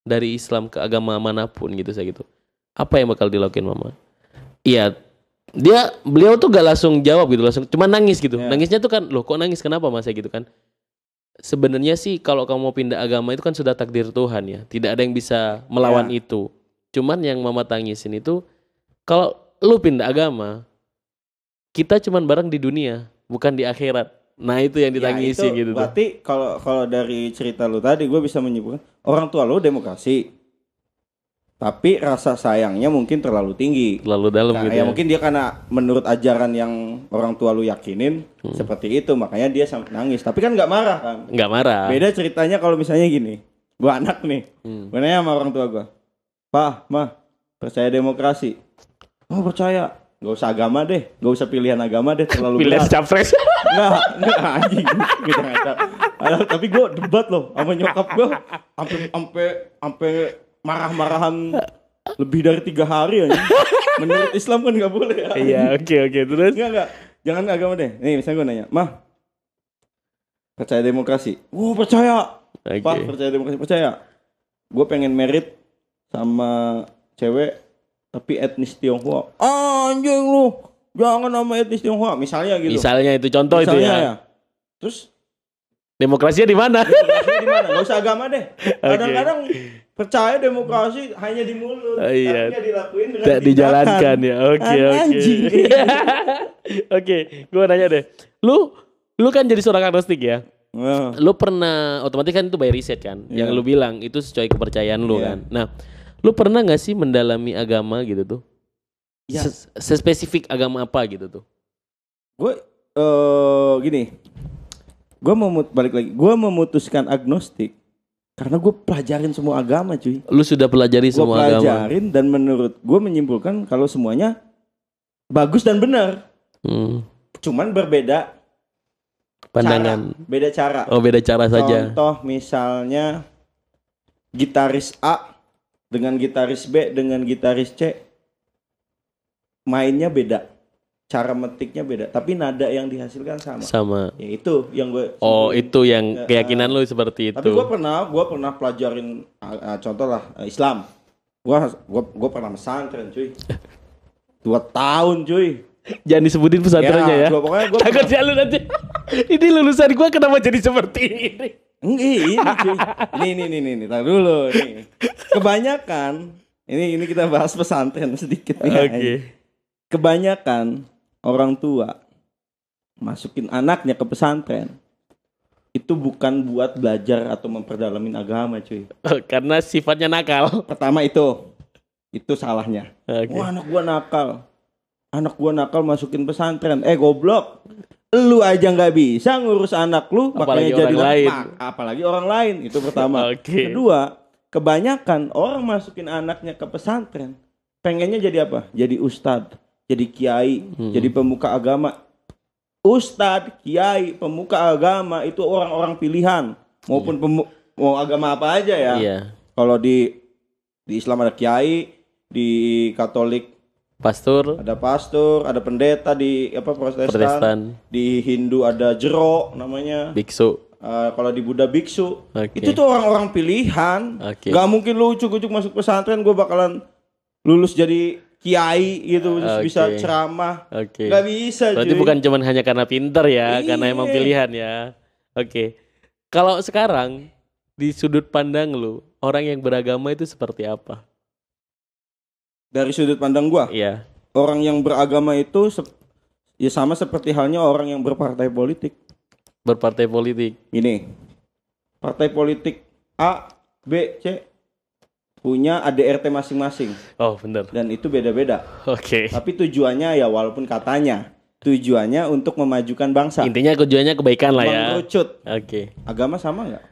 dari Islam ke agama mana pun gitu saya gitu, apa yang bakal dilakuin mama? Iya, dia beliau tuh gak langsung jawab gitu, langsung cuma nangis gitu. Ya. Nangisnya tuh kan, loh kok nangis kenapa mas saya gitu kan? sebenarnya sih kalau kamu mau pindah agama itu kan sudah takdir Tuhan ya. Tidak ada yang bisa melawan Ya. itu. Cuman yang mama tangisin itu kalau lu pindah agama, kita cuman bareng di dunia, bukan di akhirat. Nah itu yang ditangisi Ya, itu gitu. Berarti kalau kalau dari cerita lu tadi gue bisa menyimpulkan orang tua lu demokrasi. Tapi rasa sayangnya mungkin terlalu tinggi. Terlalu dalam Nah, gitu ya ya. mungkin dia karena menurut ajaran yang orang tua lu yakinin Hmm. seperti itu makanya dia sampai nangis. Tapi kan nggak marah kan. Nggak marah. Beda ceritanya kalau misalnya gini. Gua anak nih. Hmm. Gue nanya sama orang tua gua. Pak, mah, percaya demokrasi? Oh percaya. Gak usah agama deh, gak usah pilihan agama deh terlalu Pilihan berat. capres. Enggak, enggak anjing. Gitu. Padahal tapi gue debat loh sama nyokap gue sampai sampai sampai marah-marahan lebih dari tiga hari aja. Menurut Islam kan nggak boleh ya. Iya oke oke terus. Enggak enggak. Jangan agama deh. Nih misalnya gue nanya, mah percaya demokrasi? Oh percaya. Oke. Pak percaya demokrasi percaya. Gue pengen merit sama cewek tapi etnis Tionghoa. Anjing lu, jangan sama etnis Tionghoa. Misalnya gitu. Misalnya itu contoh itu Misalnya ya. Terus Demokrasinya di mana? demokrasinya di mana? Gak usah agama deh. Kadang-kadang percaya demokrasi hanya di mulut, Oh, iya. tapi dilakuin dengan Tidak dijalankan ya. Oke oke. Oke, gue nanya deh. Lu lu kan jadi seorang agnostik ya? Nah, lu pernah otomatis kan itu by riset kan yang Iya. lu bilang itu sesuai kepercayaan lu Iya. kan nah lu pernah nggak sih mendalami agama gitu tuh Ya. Ses- sespesifik agama apa gitu tuh gue eh gini, gue memut balik lagi, gue memutuskan agnostik Karena gue pelajarin semua agama cuy. Lu sudah pelajari Gue semua agama. pelajarin dan menurut gue menyimpulkan kalau semuanya bagus dan benar. Hmm. Cuman berbeda Pandangan. cara. Beda cara. Oh, beda cara saja. Contoh misalnya gitaris A dengan gitaris B dengan gitaris C mainnya beda. Cara metiknya beda, tapi nada yang dihasilkan sama. Sama. Ya itu yang gue Oh, itu yang Ya, keyakinan lu seperti itu. Tapi gue pernah, gue pernah pelajarin uh, uh, contoh lah uh, Islam. Gue gua, gua pernah pesantren cuy. Dua tahun cuy. Jangan disebutin pesantrennya ya. gua- pokoknya gue Takut ya lu nanti. ini lulusan gua kenapa jadi seperti ini? Ini cuy. Ini ini ini ini, tar dulu nih. Kebanyakan ini ini kita bahas pesantren sedikit nih. Oke. Kebanyakan orang tua masukin anaknya ke pesantren itu bukan buat belajar atau memperdalamin agama cuy. Karena sifatnya nakal. Pertama itu itu salahnya. Oke. Wah anak gua nakal. Anak gua nakal masukin pesantren. Eh goblok. Lu aja nggak bisa ngurus anak lu, Apalagi makanya jadi lain. mak- apalagi orang lain. Itu pertama. Oke. Kedua, kebanyakan orang masukin anaknya ke pesantren, pengennya jadi apa? Jadi ustadz, jadi kiai, Hmm. jadi pemuka agama. Ustadz, kiai, pemuka agama itu orang-orang pilihan, maupun pemu- mau agama apa aja ya. Iya. Kalau di di Islam ada kiai, di Katolik Pastor, ada pastor, ada pendeta di apa Protestan, Protestan, di Hindu ada jero namanya. biksu. Eh, kalau di Buddha biksu, Oke. itu tuh orang-orang pilihan. Oke. Gak mungkin lu ucuk-ucuk masuk pesantren, gue bakalan lulus jadi kiai gitu, terus Oke. bisa ceramah. Oke. Gak bisa. Berarti cuy. bukan cuman hanya karena pinter ya, Iya. karena emang pilihan ya. Oke. Kalau sekarang di sudut pandang lu, orang yang beragama itu seperti apa? Dari sudut pandang gua, Iya. orang yang beragama itu ya sama seperti halnya orang yang berpartai politik. Berpartai politik. Ini partai politik A, B, C punya ADRT masing-masing Oh, bener. dan itu beda-beda. Oke. Tapi tujuannya ya walaupun katanya tujuannya untuk memajukan bangsa. Intinya tujuannya kebaikan lah ya. Oke. Agama sama nggak?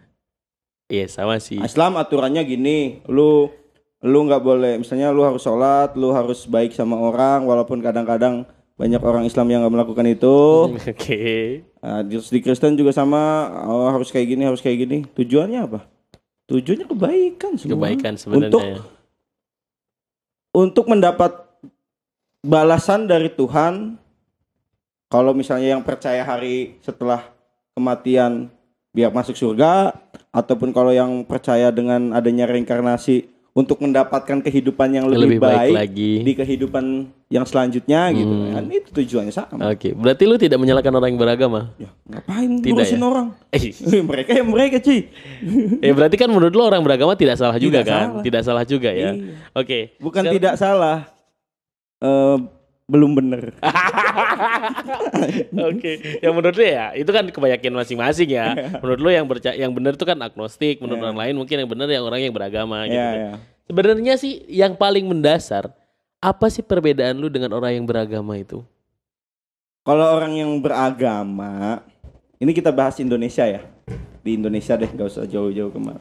Iya, sama sih. Islam aturannya gini, lu lu nggak boleh, misalnya lu harus sholat, lu harus baik sama orang, walaupun kadang-kadang banyak orang Islam yang nggak melakukan itu. Oke. Nah, di, di Kristen juga sama, oh, harus kayak gini, harus kayak gini. Tujuannya apa? Tujuannya kebaikan semua. Kebaikan Untuk sebenarnya. untuk mendapat balasan dari Tuhan. Kalau misalnya yang percaya hari setelah kematian biar masuk surga, ataupun kalau yang percaya dengan adanya reinkarnasi untuk mendapatkan kehidupan yang lebih, Lebih baik baik, lagi. di kehidupan yang selanjutnya gitu Hmm. kan. Itu tujuannya sama. Oke, berarti lu tidak menyalahkan orang yang beragama. Ya, ngapain Tidak ngurusin ya? orang? Eh, mereka ya mereka cuy. eh berarti kan menurut lu orang beragama tidak salah juga Tidak kan? salah. Tidak salah juga ya. Iya. Oke. Bukan Sekarang- tidak salah. Eh, belum bener. Oke, yang menurut lu ya itu kan kebanyakan masing-masing ya. Menurut lu yang berca yang benar itu kan agnostik, menurut Iya. orang lain mungkin yang benar yang orang yang beragama gitu. Ya, kan. ya. Sebenarnya sih yang paling mendasar apa sih perbedaan lu dengan orang yang beragama itu? Kalau orang yang beragama, ini kita bahas Indonesia ya. Di Indonesia deh, gak usah jauh-jauh ke mana.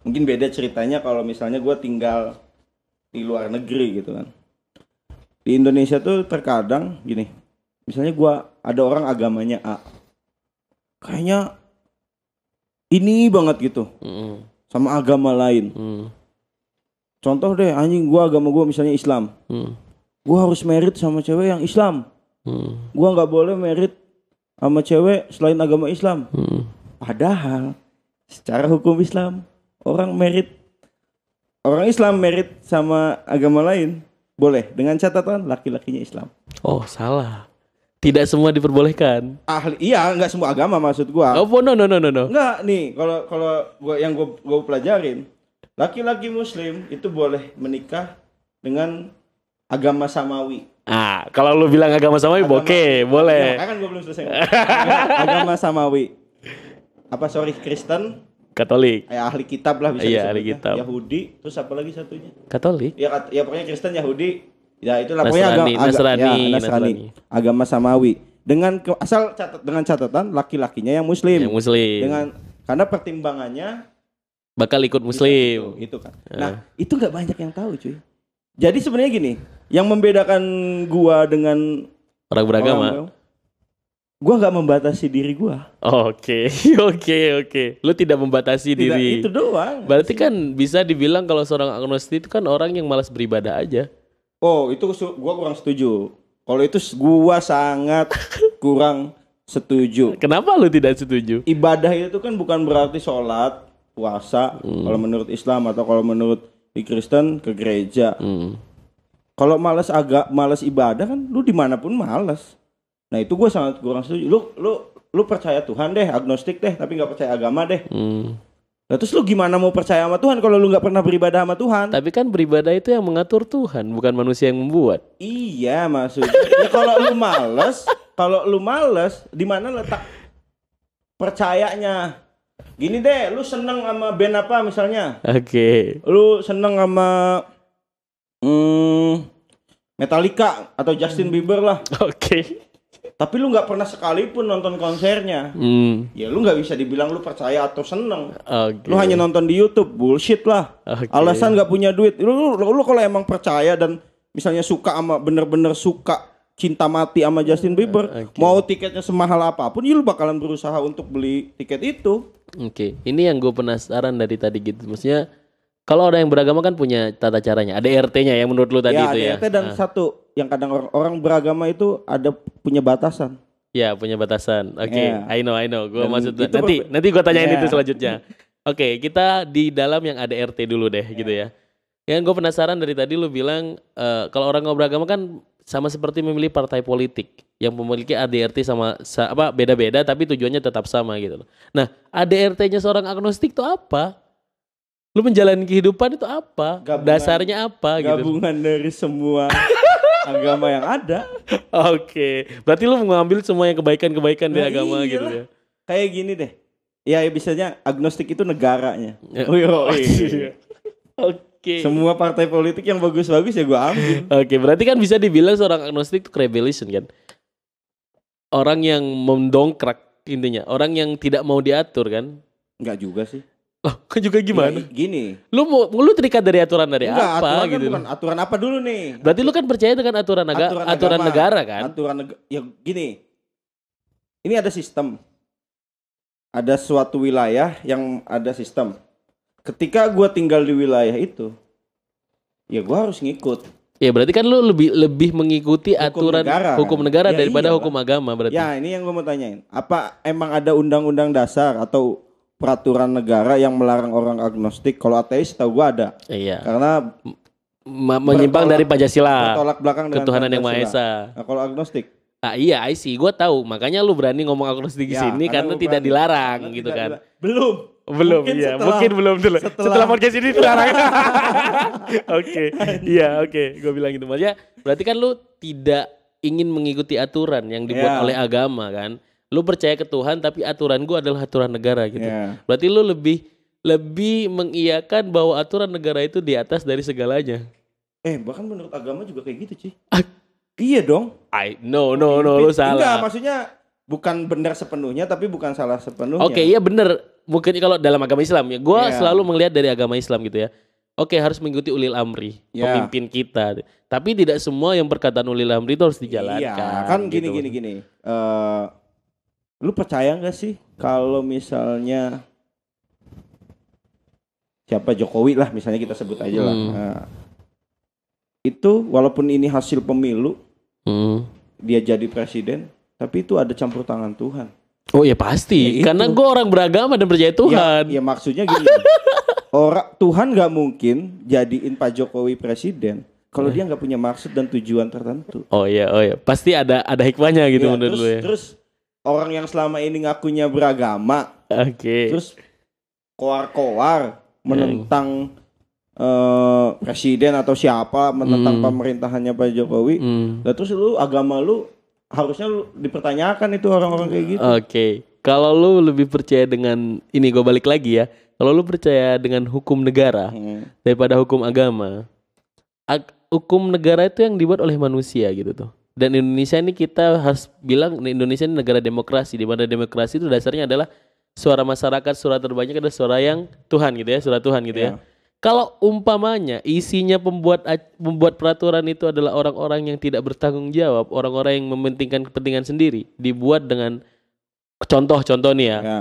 Mungkin beda ceritanya kalau misalnya gue tinggal di luar negeri gitu kan. Di Indonesia tuh terkadang gini, misalnya gue ada orang agamanya A, kayaknya ini banget gitu Mm, sama agama lain. mm, Contoh deh, anjing gue agama gue misalnya Islam, mm, gue harus merit sama cewek yang Islam. mm, gua nggak boleh merit sama cewek selain agama Islam. mm. Padahal secara hukum Islam orang merit orang Islam merit sama agama lain boleh dengan catatan laki-lakinya Islam. Oh salah. Tidak semua diperbolehkan. Ahli iya nggak semua agama maksud gua. Oh no no no no no. Nggak nih kalau kalau gua yang gua gua pelajarin laki-laki muslim itu boleh menikah dengan agama samawi. Ah kalau lu bilang agama sama ibu Agama- oke boleh. Ya, kan gua belum selesai. agama samawi. Apa sorry Kristen Katolik, ya ahli kitab lah bisa Iya, ahli kitab. Yahudi terus apa lagi satunya Katolik. ya kat- ya pokoknya Kristen Yahudi ya itulah pokoknya Nasrani, agama Nasrani, ya, Nasrani. Nasrani. agama samawi dengan ke- asal catat dengan catatan laki-lakinya yang muslim Yang muslim. dengan karena pertimbangannya bakal ikut muslim. Itu, itu kan. Nah, itu nggak banyak yang tahu, cuy. Jadi sebenarnya gini, yang membedakan gua dengan Orang beragama. orang- gua nggak membatasi diri gua. Oke, oke, oke. Lu tidak membatasi Tidak, diri. itu doang. Berarti kan bisa dibilang kalau seorang agnostik itu kan orang yang malas beribadah aja. Oh, itu gua kurang setuju. Kalau itu gua sangat kurang setuju. Kenapa lu tidak setuju? Ibadah itu kan bukan berarti sholat, puasa, Hmm. kalau menurut Islam atau kalau menurut di Kristen ke gereja. Hmm. Kalau malas agak malas ibadah kan lu di mana pun malas. Nah itu gue sangat kurang setuju. Lu lu lu percaya Tuhan deh, agnostik deh, tapi nggak percaya agama deh. Hmm. Nah terus lu gimana mau percaya sama Tuhan kalau lu nggak pernah beribadah sama Tuhan? Tapi kan beribadah itu yang mengatur Tuhan, bukan manusia yang membuat. Iya maksudnya. ya kalau lu males, kalau lu males, di mana letak percayanya? Gini deh, lu seneng sama band apa misalnya? Oke. Lu seneng sama hmm, Metallica atau Justin Bieber lah. Oke. Tapi lu nggak pernah sekalipun nonton konsernya. Hmm. Ya lu nggak bisa dibilang lu percaya atau seneng. Oke. Lu hanya nonton di YouTube, bullshit lah. Oke. Alasan nggak punya duit. Lu, lu, lu kalau emang percaya dan misalnya suka sama bener-bener suka cinta mati sama Justin Bieber, Oke. mau tiketnya semahal apa pun, ya lu bakalan berusaha untuk beli tiket itu. Oke, ini yang gue penasaran dari tadi gitu. Maksudnya kalau orang yang beragama kan punya tata caranya. Ada RT-nya yang menurut lu tadi ya, itu ada ya. RT dan Ah, satu yang kadang orang, orang beragama itu ada punya batasan. ya punya batasan. Oke, Ya. I know, I know. Gue maksud itu nanti nanti gue tanyain Ya. itu selanjutnya. Oke, kita di dalam yang ada RT dulu deh, gitu ya. Yang gue penasaran dari tadi lu bilang eh, kalau orang nggak beragama kan sama seperti memilih partai politik yang memiliki ADRT sama sa- apa beda-beda tapi tujuannya tetap sama gitu loh. Nah, ADRT-nya seorang agnostik itu apa? Lu menjalani kehidupan itu apa? Gabungan- Dasarnya apa gitu? Gabungan dari semua agama yang ada. Oke, berarti lu mengambil semua yang kebaikan-kebaikan dari Nah, agama gitu iyalah. ya. Kayak gini deh. Ya, ya biasanya agnostik itu negaranya. Ya. Oh, iya, Oh, iya. Oke. Semua partai politik yang bagus-bagus ya gua ambil. Oke, berarti kan bisa dibilang seorang agnostik itu rebellion kan? Orang yang mendongkrak intinya, orang yang tidak mau diatur kan? Enggak juga sih. Loh, kan juga gimana? Ya, gini. Lu mau lu terikat dari aturan dari Enggak, apa aturan kan gitu? bukan aturan apa dulu nih? Berarti lu kan percaya dengan aturan, naga, aturan, agama. negara kan? Aturan negara. Ya gini. Ini ada sistem. Ada suatu wilayah yang ada sistem. Ketika gua tinggal di wilayah itu, ya gua harus ngikut. Ya berarti kan lu lebih lebih mengikuti Hukum aturan negara, hukum kan? negara Ya daripada iyalah. hukum agama berarti. Ya, ini yang gua mau tanyain. Apa emang ada undang-undang dasar atau peraturan negara yang melarang orang agnostik? Kalau ateis tahu gua ada. Iya. Karena Ma- menyimpang Bertolak- dari Pancasila, bertolak belakang dengan ketuhanan yang Maha. Esa. Nah, kalau agnostik Ah iya, I see. Gue tahu. Makanya lu berani ngomong agnostik di Ya, sini karena tidak berani. dilarang Karena gitu tidak kan. dila- Belum. Belum, Mungkin iya. setelah- Mungkin belum dulu. setelah- Setelah, podcast ini dilarang. Oke. Iya, oke. Gue bilang gitu. Maksudnya berarti kan lu tidak ingin mengikuti aturan yang dibuat Ya. oleh agama kan. Lu percaya ke Tuhan tapi aturan gua adalah aturan negara gitu. Ya. Berarti lu lebih lebih mengiyakan bahwa aturan negara itu di atas dari segalanya. Eh, bahkan menurut agama juga kayak gitu, Ci. Ah. Iya dong. I no no no lu Enggak, salah. maksudnya bukan benar sepenuhnya tapi bukan salah sepenuhnya. Oke, iya bener. Mungkin kalau dalam agama Islam ya, gua Iya. selalu melihat dari agama Islam gitu ya. Oke, harus mengikuti ulil amri, Iya. pemimpin kita. Tapi tidak semua yang perkataan ulil amri itu harus dijalankan. Iya, kan gini gitu. gini gini. Eh lu percaya nggak sih kalau misalnya siapa Jokowi lah misalnya kita sebut aja lah. Hmm. Nah, itu walaupun ini hasil pemilu Hmm. dia jadi presiden, tapi itu ada campur tangan Tuhan. Oh ya pasti, Ya, karena gue orang beragama dan percaya Tuhan. Ya, ya maksudnya gini. orang Tuhan nggak mungkin jadiin Pak Jokowi presiden kalau dia nggak punya maksud dan tujuan tertentu. Oh iya, oh iya, pasti ada ada hikmahnya gitu Ya, menurut terus, lu ya. terus orang yang selama ini ngakunya beragama, Oke. terus koar-koar menentang eh, presiden atau siapa menentang Hmm. pemerintahannya Pak Jokowi. Hmm. Lah terus lu agama lu harusnya lu dipertanyakan itu orang-orang kayak gitu. Oke. Kalau lu lebih percaya dengan ini gue balik lagi ya. Kalau lu percaya dengan hukum negara Hmm. daripada hukum agama. ag- hukum negara itu yang dibuat oleh manusia gitu tuh. Dan Indonesia ini kita harus bilang Indonesia ini negara demokrasi di mana demokrasi itu dasarnya adalah suara masyarakat, suara terbanyak adalah suara yang Tuhan gitu ya, suara Tuhan gitu ya. Ya. Kalau umpamanya isinya pembuat pembuat peraturan itu adalah orang-orang yang tidak bertanggung jawab, orang-orang yang mementingkan kepentingan sendiri, dibuat dengan contoh-contoh nih ya. Ya.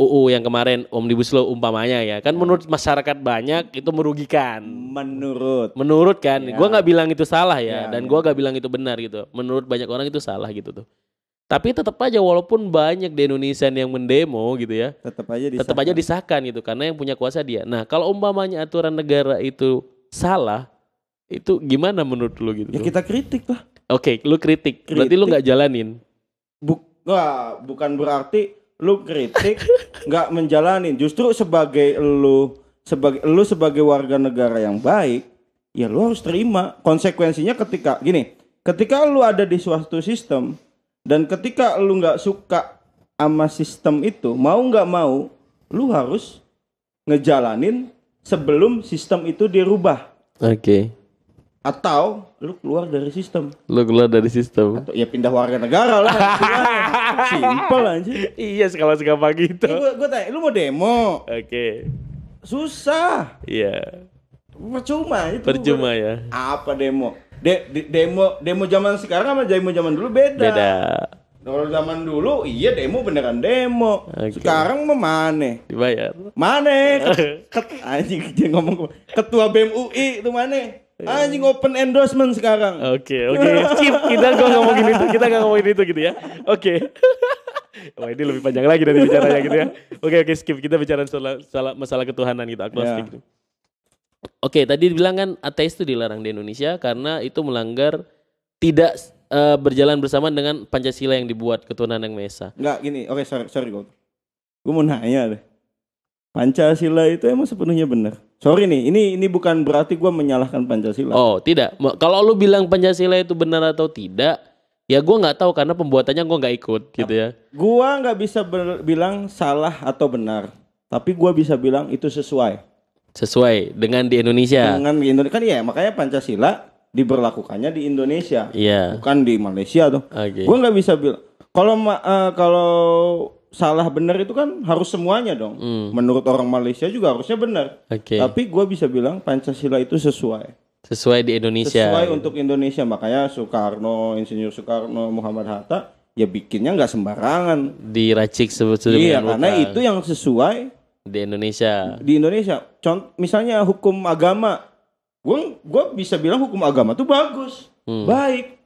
UU yang kemarin Omnibus Law umpamanya ya. Kan menurut masyarakat banyak itu merugikan. Menurut Menurut kan, Ya. gua nggak bilang itu salah ya, Ya, dan ya. gua nggak bilang itu benar gitu. Menurut banyak orang itu salah gitu tuh. Tapi tetap aja walaupun banyak di Indonesia yang mendemo gitu ya, tetap aja tetap aja disahkan gitu karena yang punya kuasa dia. Nah, kalau umpamanya aturan negara itu salah, itu gimana menurut lu gitu? Ya kita kritik lah. Oke, lu kritik. Berarti lu Kritik. nggak jalanin. Buk, nggak, bukan berarti lu kritik nggak menjalanin. Justru sebagai lu sebagai lu sebagai warga negara yang baik, ya lu harus terima konsekuensinya ketika gini, ketika lu ada di suatu sistem dan ketika lu nggak suka sama sistem itu, mau nggak mau, lu harus ngejalanin sebelum sistem itu dirubah Oke. Atau lu keluar dari sistem Lu keluar dari sistem. atau ya pindah warga negara lah simpel aja iya, kalau segampang gitu. gue gue tanya lu mau demo Oke. susah Iya. percuma itu Percuma ya. apa demo De- de- demo demo zaman sekarang sama demo zaman dulu beda Beda. kalau zaman dulu iya demo beneran demo Oke. sekarang mah mana Dibayar. mana Ket- anjing dia ngomong ke- ketua BEM UI itu mana anjing open endorsement sekarang Oke, oke. Skip. Kita gak ngomongin itu. Kita gak ngomongin itu gitu ya. Oke. Wah ini lebih panjang lagi dari bicaranya gitu ya. Oke, oke. Skip. Kita bicara soal, soal masalah ketuhanan gitu. Agnostik. Ya. gitu. Oke, tadi bilang kan ateis itu dilarang di Indonesia karena itu melanggar tidak eh, berjalan bersama dengan Pancasila yang dibuat ketuhanan yang Maha Esa. Enggak gini, oke sorry, sorry gue. Gue mau nanya deh. Pancasila itu emang sepenuhnya benar. Sorry nih, ini ini bukan berarti gue menyalahkan Pancasila. Oh, tidak. Kalau lu bilang Pancasila itu benar atau tidak, ya gua nggak tahu karena pembuatannya gua nggak ikut gitu ya. Gua nggak bisa bilang salah atau benar, tapi gua bisa bilang itu sesuai Sesuai dengan di Indonesia. dengan di Indonesia. Kan iya, makanya Pancasila diberlakukannya di Indonesia, Iya. bukan di Malaysia tuh. Oke. Gua nggak bisa bilang kalau eh, kalau salah benar itu kan harus semuanya dong. Hmm. Menurut orang Malaysia juga harusnya benar. Oke. Tapi gua bisa bilang Pancasila itu sesuai. Sesuai di Indonesia. Sesuai untuk Indonesia. Makanya Soekarno, Insinyur Soekarno, Muhammad Hatta ya bikinnya nggak sembarangan. diracik sebetulnya Iya, karena itu yang sesuai di Indonesia. di Indonesia. Contoh misalnya hukum agama. Gue gua bisa bilang hukum agama tuh bagus, Hmm. baik.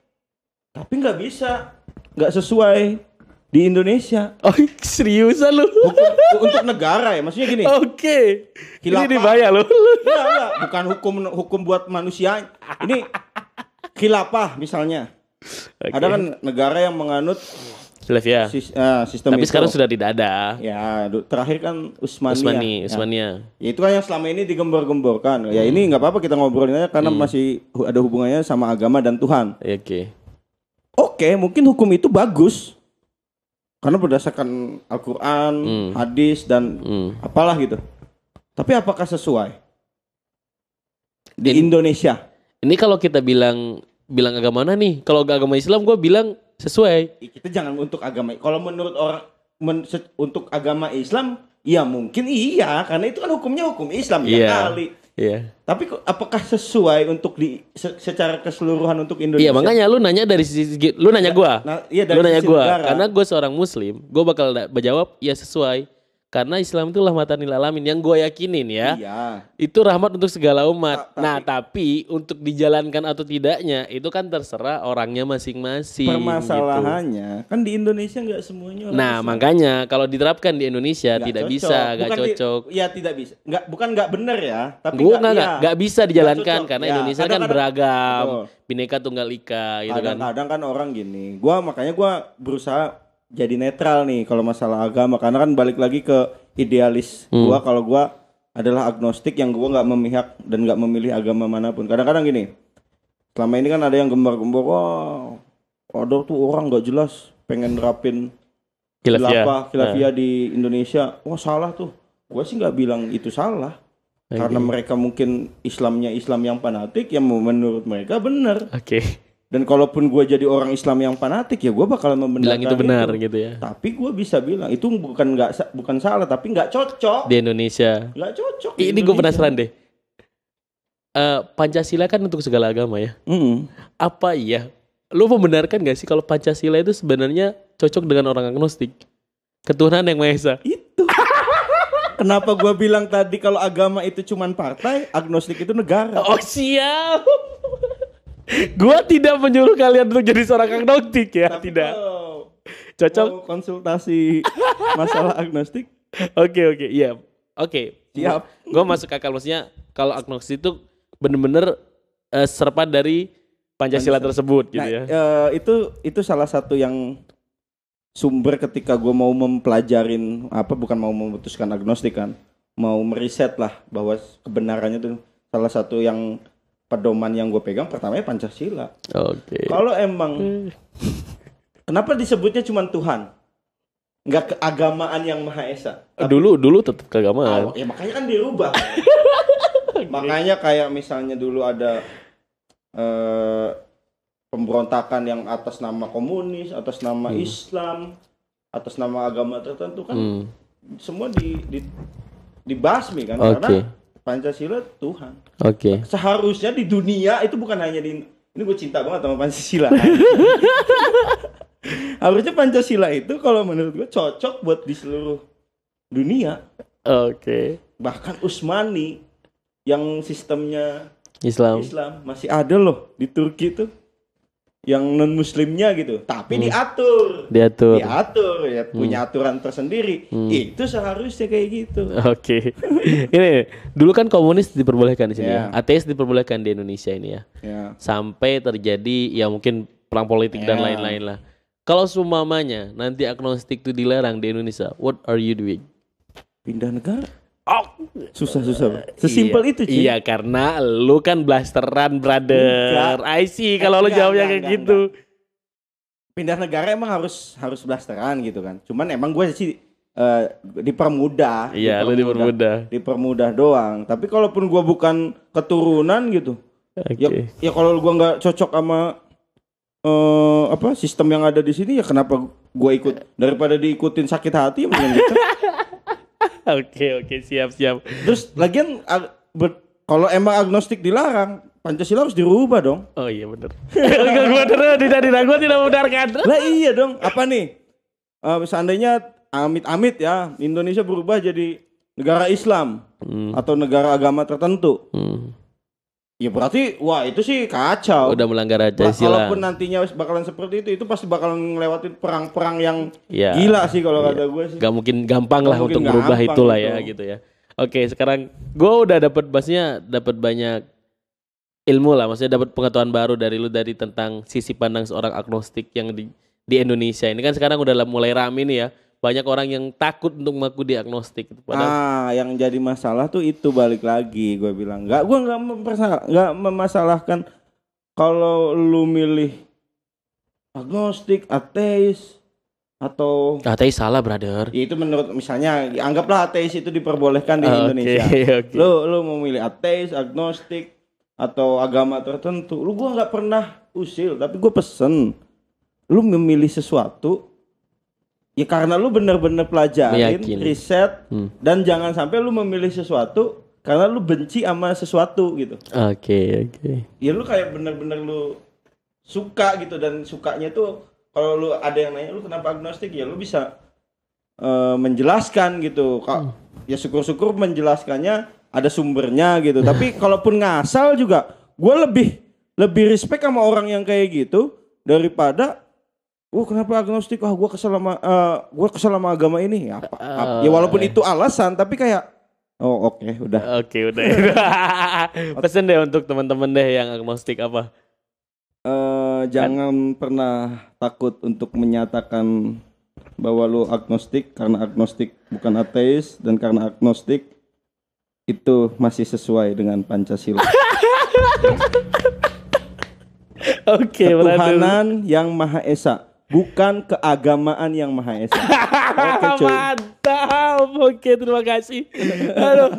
Tapi nggak bisa, nggak sesuai di Indonesia. Oh, seriusan lu? Hukum untuk negara ya, maksudnya gini. Oke. Ini Khilafah. dibayar lu. Enggak, enggak, bukan hukum hukum buat manusia. Ini khilafah misalnya. Oke. Ada kan negara yang menganut Khilafiyah. sis- ah, sistem Tapi itu. sekarang sudah tidak ada. ya terakhir kan Usmania. Usmani, Ya. Usmania. Ya, itu kan yang selama ini digembor-gemborkan. Ya ini nggak apa-apa kita ngobrolin aja karena masih hu- ada hubungannya sama agama dan Tuhan. Oke. Oke, mungkin hukum itu bagus. Karena berdasarkan Al-Qur'an, Hmm. hadis dan Hmm. apalah gitu. Tapi apakah sesuai di In- Indonesia? Ini kalau kita bilang bilang agama mana nih? Kalau agama Islam gue bilang sesuai. Kita jangan untuk agama. Kalau menurut orang men- untuk agama Islam, ya mungkin iya karena itu kan hukumnya hukum Islam ya Iya. kali. Iya. Tapi apakah sesuai untuk di se- secara keseluruhan untuk Indonesia? Iya makanya lu nanya dari sisi lu nanya gua. Nah, iya dari lu nanya sisi gua negara. karena gue seorang muslim, gue bakal menjawab ya sesuai. Karena Islam itulah mata nil alamin yang gue yakinin ya. Iya. Itu rahmat untuk segala umat. Ta- nah, tapi untuk dijalankan atau tidaknya itu kan terserah orangnya masing-masing. gitu. Permasalahannya kan di Indonesia nggak semuanya. orang Nah, Islam. makanya kalau diterapkan di Indonesia Nggak tidak cocok. bisa, gak di- cocok. Iya tidak bisa. Nggak bukan nggak bener ya. Tapi Gue nggak nggak nggak bisa dijalankan cocok. karena Ya, Indonesia kan kadang-kadang- beragam, Betul. bineka tunggal ika gitu kan. Kadang-kadang kan orang gini. Gua makanya gua berusaha jadi netral nih kalau masalah agama karena kan balik lagi ke idealis Hmm. gua kalau gua adalah agnostik yang gua nggak memihak dan nggak memilih agama mana pun. Kadang-kadang gini. Selama ini kan ada yang gembar-gembor, wah, ada tuh orang nggak jelas pengen nerapin Khilafiyah. khilafah, Nah. khilafiyah di Indonesia. Wah salah tuh. Gue sih nggak bilang itu salah. Karena mereka mungkin Islamnya Islam yang fanatik, yang menurut mereka benar. Oke. Dan kalaupun gue jadi orang Islam yang fanatik ya gue bakalan membenarkan Bilang itu benar gitu ya. Tapi gue bisa bilang itu bukan nggak bukan salah tapi nggak cocok. Di Indonesia. Nggak cocok. di Ini gue penasaran deh. Eh, Pancasila kan untuk segala agama ya. Mm. Apa iya? Lu membenarkan gak sih kalau Pancasila itu sebenarnya cocok dengan orang agnostik? Ketuhanan yang Maha Esa. Itu. Kenapa gue bilang tadi kalau agama itu cuman partai, agnostik itu negara. Oh siap. Gua tidak menyuruh kalian untuk jadi seorang agnostik ya, Tapi tidak. Cocok. mau konsultasi masalah agnostik, Oke oke, iya. Oke. Siap. Gue masuk akal maksudnya kalau agnostik itu bener-bener eh, serpat dari Pancasila tersebut gitu nah, ya. eh, itu itu salah satu yang sumber ketika gue mau mempelajarin apa bukan mau memutuskan agnostik kan, mau meriset lah bahwa kebenarannya itu salah satu yang pedoman yang gue pegang pertamanya Pancasila. Oke. Kalau emang kenapa disebutnya cuma Tuhan? Nggak keagamaan yang Maha Esa. Dulu dulu tetap keagamaan. Oh, ya makanya kan dirubah. makanya kayak misalnya dulu ada eh, pemberontakan yang atas nama komunis, atas nama Islam, atas nama agama tertentu kan Hmm. semua di, di dibasmi kan Oke. karena Pancasila Tuhan. Oke. Seharusnya di dunia itu bukan hanya di ini gue cinta banget sama Pancasila. Harusnya Pancasila itu kalau menurut gue cocok buat di seluruh dunia. Oke. Bahkan Usmani yang sistemnya Islam. Islam masih ada loh di Turki tuh yang non muslimnya gitu tapi diatur Diatur. diatur ya punya aturan tersendiri itu seharusnya kayak gitu Oke. ini dulu kan komunis diperbolehkan di sini Ya. ya. Ateis diperbolehkan di Indonesia ini ya. ya Sampai terjadi ya mungkin perang politik dan Ya. lain-lain lah. Kalau sumamanya nanti agnostik itu dilarang di Indonesia, what are you doing? pindah negara Oh, susah susah Bang. sesimpel iya. itu cuy Iya, karena lu kan blasteran, brother. Enggak. I see kalau lu Enggak, jawabnya enggak, kayak enggak, gitu. pindah negara emang harus harus blasteran gitu kan cuman emang gue sih eh, dipermudah Iya, lu dipermudah. dipermudah doang tapi kalaupun gue bukan keturunan gitu Oke. ya ya kalau gua nggak cocok sama eh apa sistem yang ada di sini ya kenapa gua ikut daripada diikutin sakit hati ya mending gitu. Oke, oke, siap, siap. terus lagian ag- ber- kalau emang agnostik dilarang Pancasila harus dirubah dong Oh iya. Enggak gua bener, tidak tidak gua tidak membenarkan. lah iya dong apa nih Eh, seandainya amit-amit ya Indonesia berubah jadi negara Islam Hmm. atau negara agama tertentu Hmm. Ya berarti wah itu sih kacau Udah melanggar Bah, Pancasila. kalaupun nantinya bakalan seperti itu itu pasti bakalan ngelewatin perang-perang yang Iya. gila sih kalau kata gue sih Gak mungkin gampang Nggak lah mungkin untuk merubah itulah itu. ya gitu ya. Oke, sekarang gua udah dapat basnya dapat banyak ilmu lah, maksudnya dapat pengetahuan baru dari lu dari tentang sisi pandang seorang agnostik yang di di Indonesia. Ini kan sekarang udah lah mulai rame nih ya. Banyak orang yang takut untuk mengaku dia agnostik. Padahal Ah, yang jadi masalah tuh itu balik lagi gue bilang. Nggak, gue nggak mempersa- nggak memasalahkan kalau lu milih agnostik, ateis atau ateis salah, brother. ya itu menurut misalnya anggaplah ateis itu diperbolehkan di Oke, Indonesia. oke. Lu lu mau milih ateis, agnostik atau agama tertentu, lu gua nggak pernah usil, tapi gue pesen lu memilih sesuatu ya karena lu bener-bener pelajarin, riset Hmm. dan jangan sampai lu memilih sesuatu karena lu benci sama sesuatu gitu. Oke, oke. Ya lu kayak bener-bener lu suka gitu dan sukanya tuh kalau lu ada yang nanya lu kenapa agnostik ya lu bisa eh, menjelaskan gitu. Kak, ya syukur-syukur menjelaskannya ada sumbernya gitu. Tapi kalaupun ngasal juga gue lebih lebih respect sama orang yang kayak gitu daripada Wah kenapa agnostik? Wah gue kesel sama eh, gua kesel sama agama ini. Ya, apa, apa- ya walaupun itu alasan, tapi kayak oh oke udah. Oke, udah. Pesan deh untuk teman-teman deh yang agnostik apa? Eh, jangan pernah takut untuk menyatakan bahwa lu agnostik karena agnostik bukan ateis dan karena agnostik itu masih sesuai dengan Pancasila. Oke, brother. Ketuhanan yang Maha Esa, bukan keagamaan yang Maha Esa. Oke. Mantap. Oke, terima kasih. Aduh.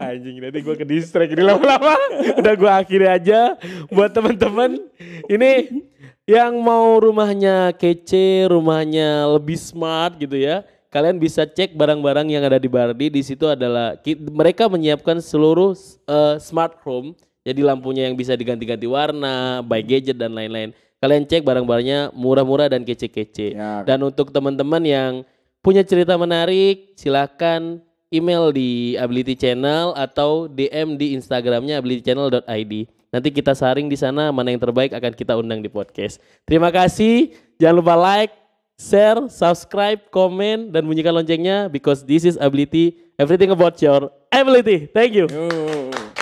Anjing nanti gue ke distract ini lama-lama. Udah gue akhiri aja buat teman-teman. Ini yang mau rumahnya kece, rumahnya lebih smart gitu ya. Kalian bisa cek barang-barang yang ada di Bardi. Di situ adalah mereka menyiapkan seluruh eh, smart home. Jadi lampunya yang bisa diganti-ganti warna, by gadget dan lain-lain. Kalian cek barang-barangnya murah-murah dan kece-kece. Ya. Dan untuk teman-teman yang punya cerita menarik, silakan email di Ability Channel atau DM di Instagramnya abilitychannel.id. Nanti kita saring di sana mana yang terbaik akan kita undang di podcast. Terima kasih. Jangan lupa like, share, subscribe, komen, dan bunyikan loncengnya because this is Ability. Everything about your ability. Thank you. Yo.